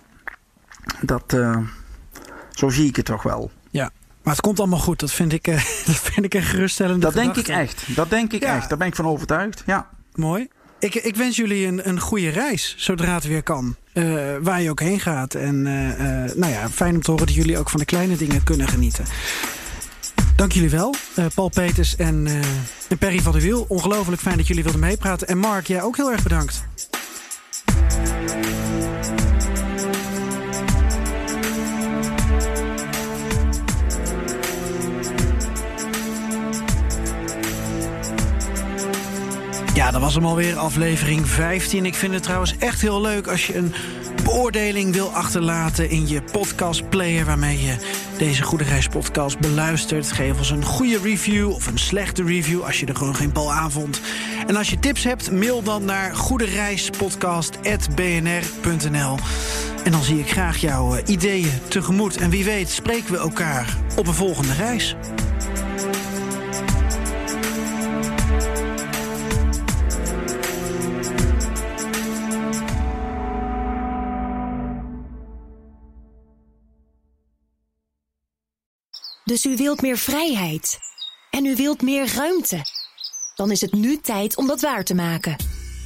Speaker 3: Dat. zo zie ik het toch wel.
Speaker 1: Ja, maar het komt allemaal goed. Dat vind ik, dat vind ik een geruststellende
Speaker 3: Dat denk ik echt. Dat denk ik
Speaker 1: Ja.
Speaker 3: echt. Daar ben ik van overtuigd. Ja.
Speaker 1: Mooi. Ik, ik wens jullie een, een goede reis, zodra het weer kan. Eh, waar je ook heen gaat. En eh, eh, nou ja, fijn om te horen dat jullie ook van de kleine dingen kunnen genieten. Dank jullie wel, Paul Peters en, en Perry van der Wiel. Ongelooflijk fijn dat jullie wilden meepraten. En Mark, jij ook heel erg bedankt. Ja, dat was hem alweer, aflevering 15. Ik vind het trouwens echt heel leuk als je een beoordeling wil achterlaten in je podcastplayer waarmee je deze Goede Reis podcast beluistert. Geef ons een goede review of een slechte review als je er gewoon geen bal aan vond. En als je tips hebt, mail dan naar goedereispodcast.bnr.nl. En dan zie ik graag jouw eh, ideeën tegemoet. En wie weet spreken we elkaar op een volgende reis.
Speaker 10: Dus u wilt meer vrijheid. En u wilt meer ruimte. Dan is het nu tijd om dat waar te maken.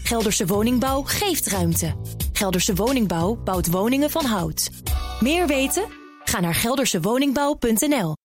Speaker 10: Gelderse Woningbouw geeft ruimte. Gelderse Woningbouw bouwt woningen van hout. Meer weten? Ga naar geldersewoningbouw.nl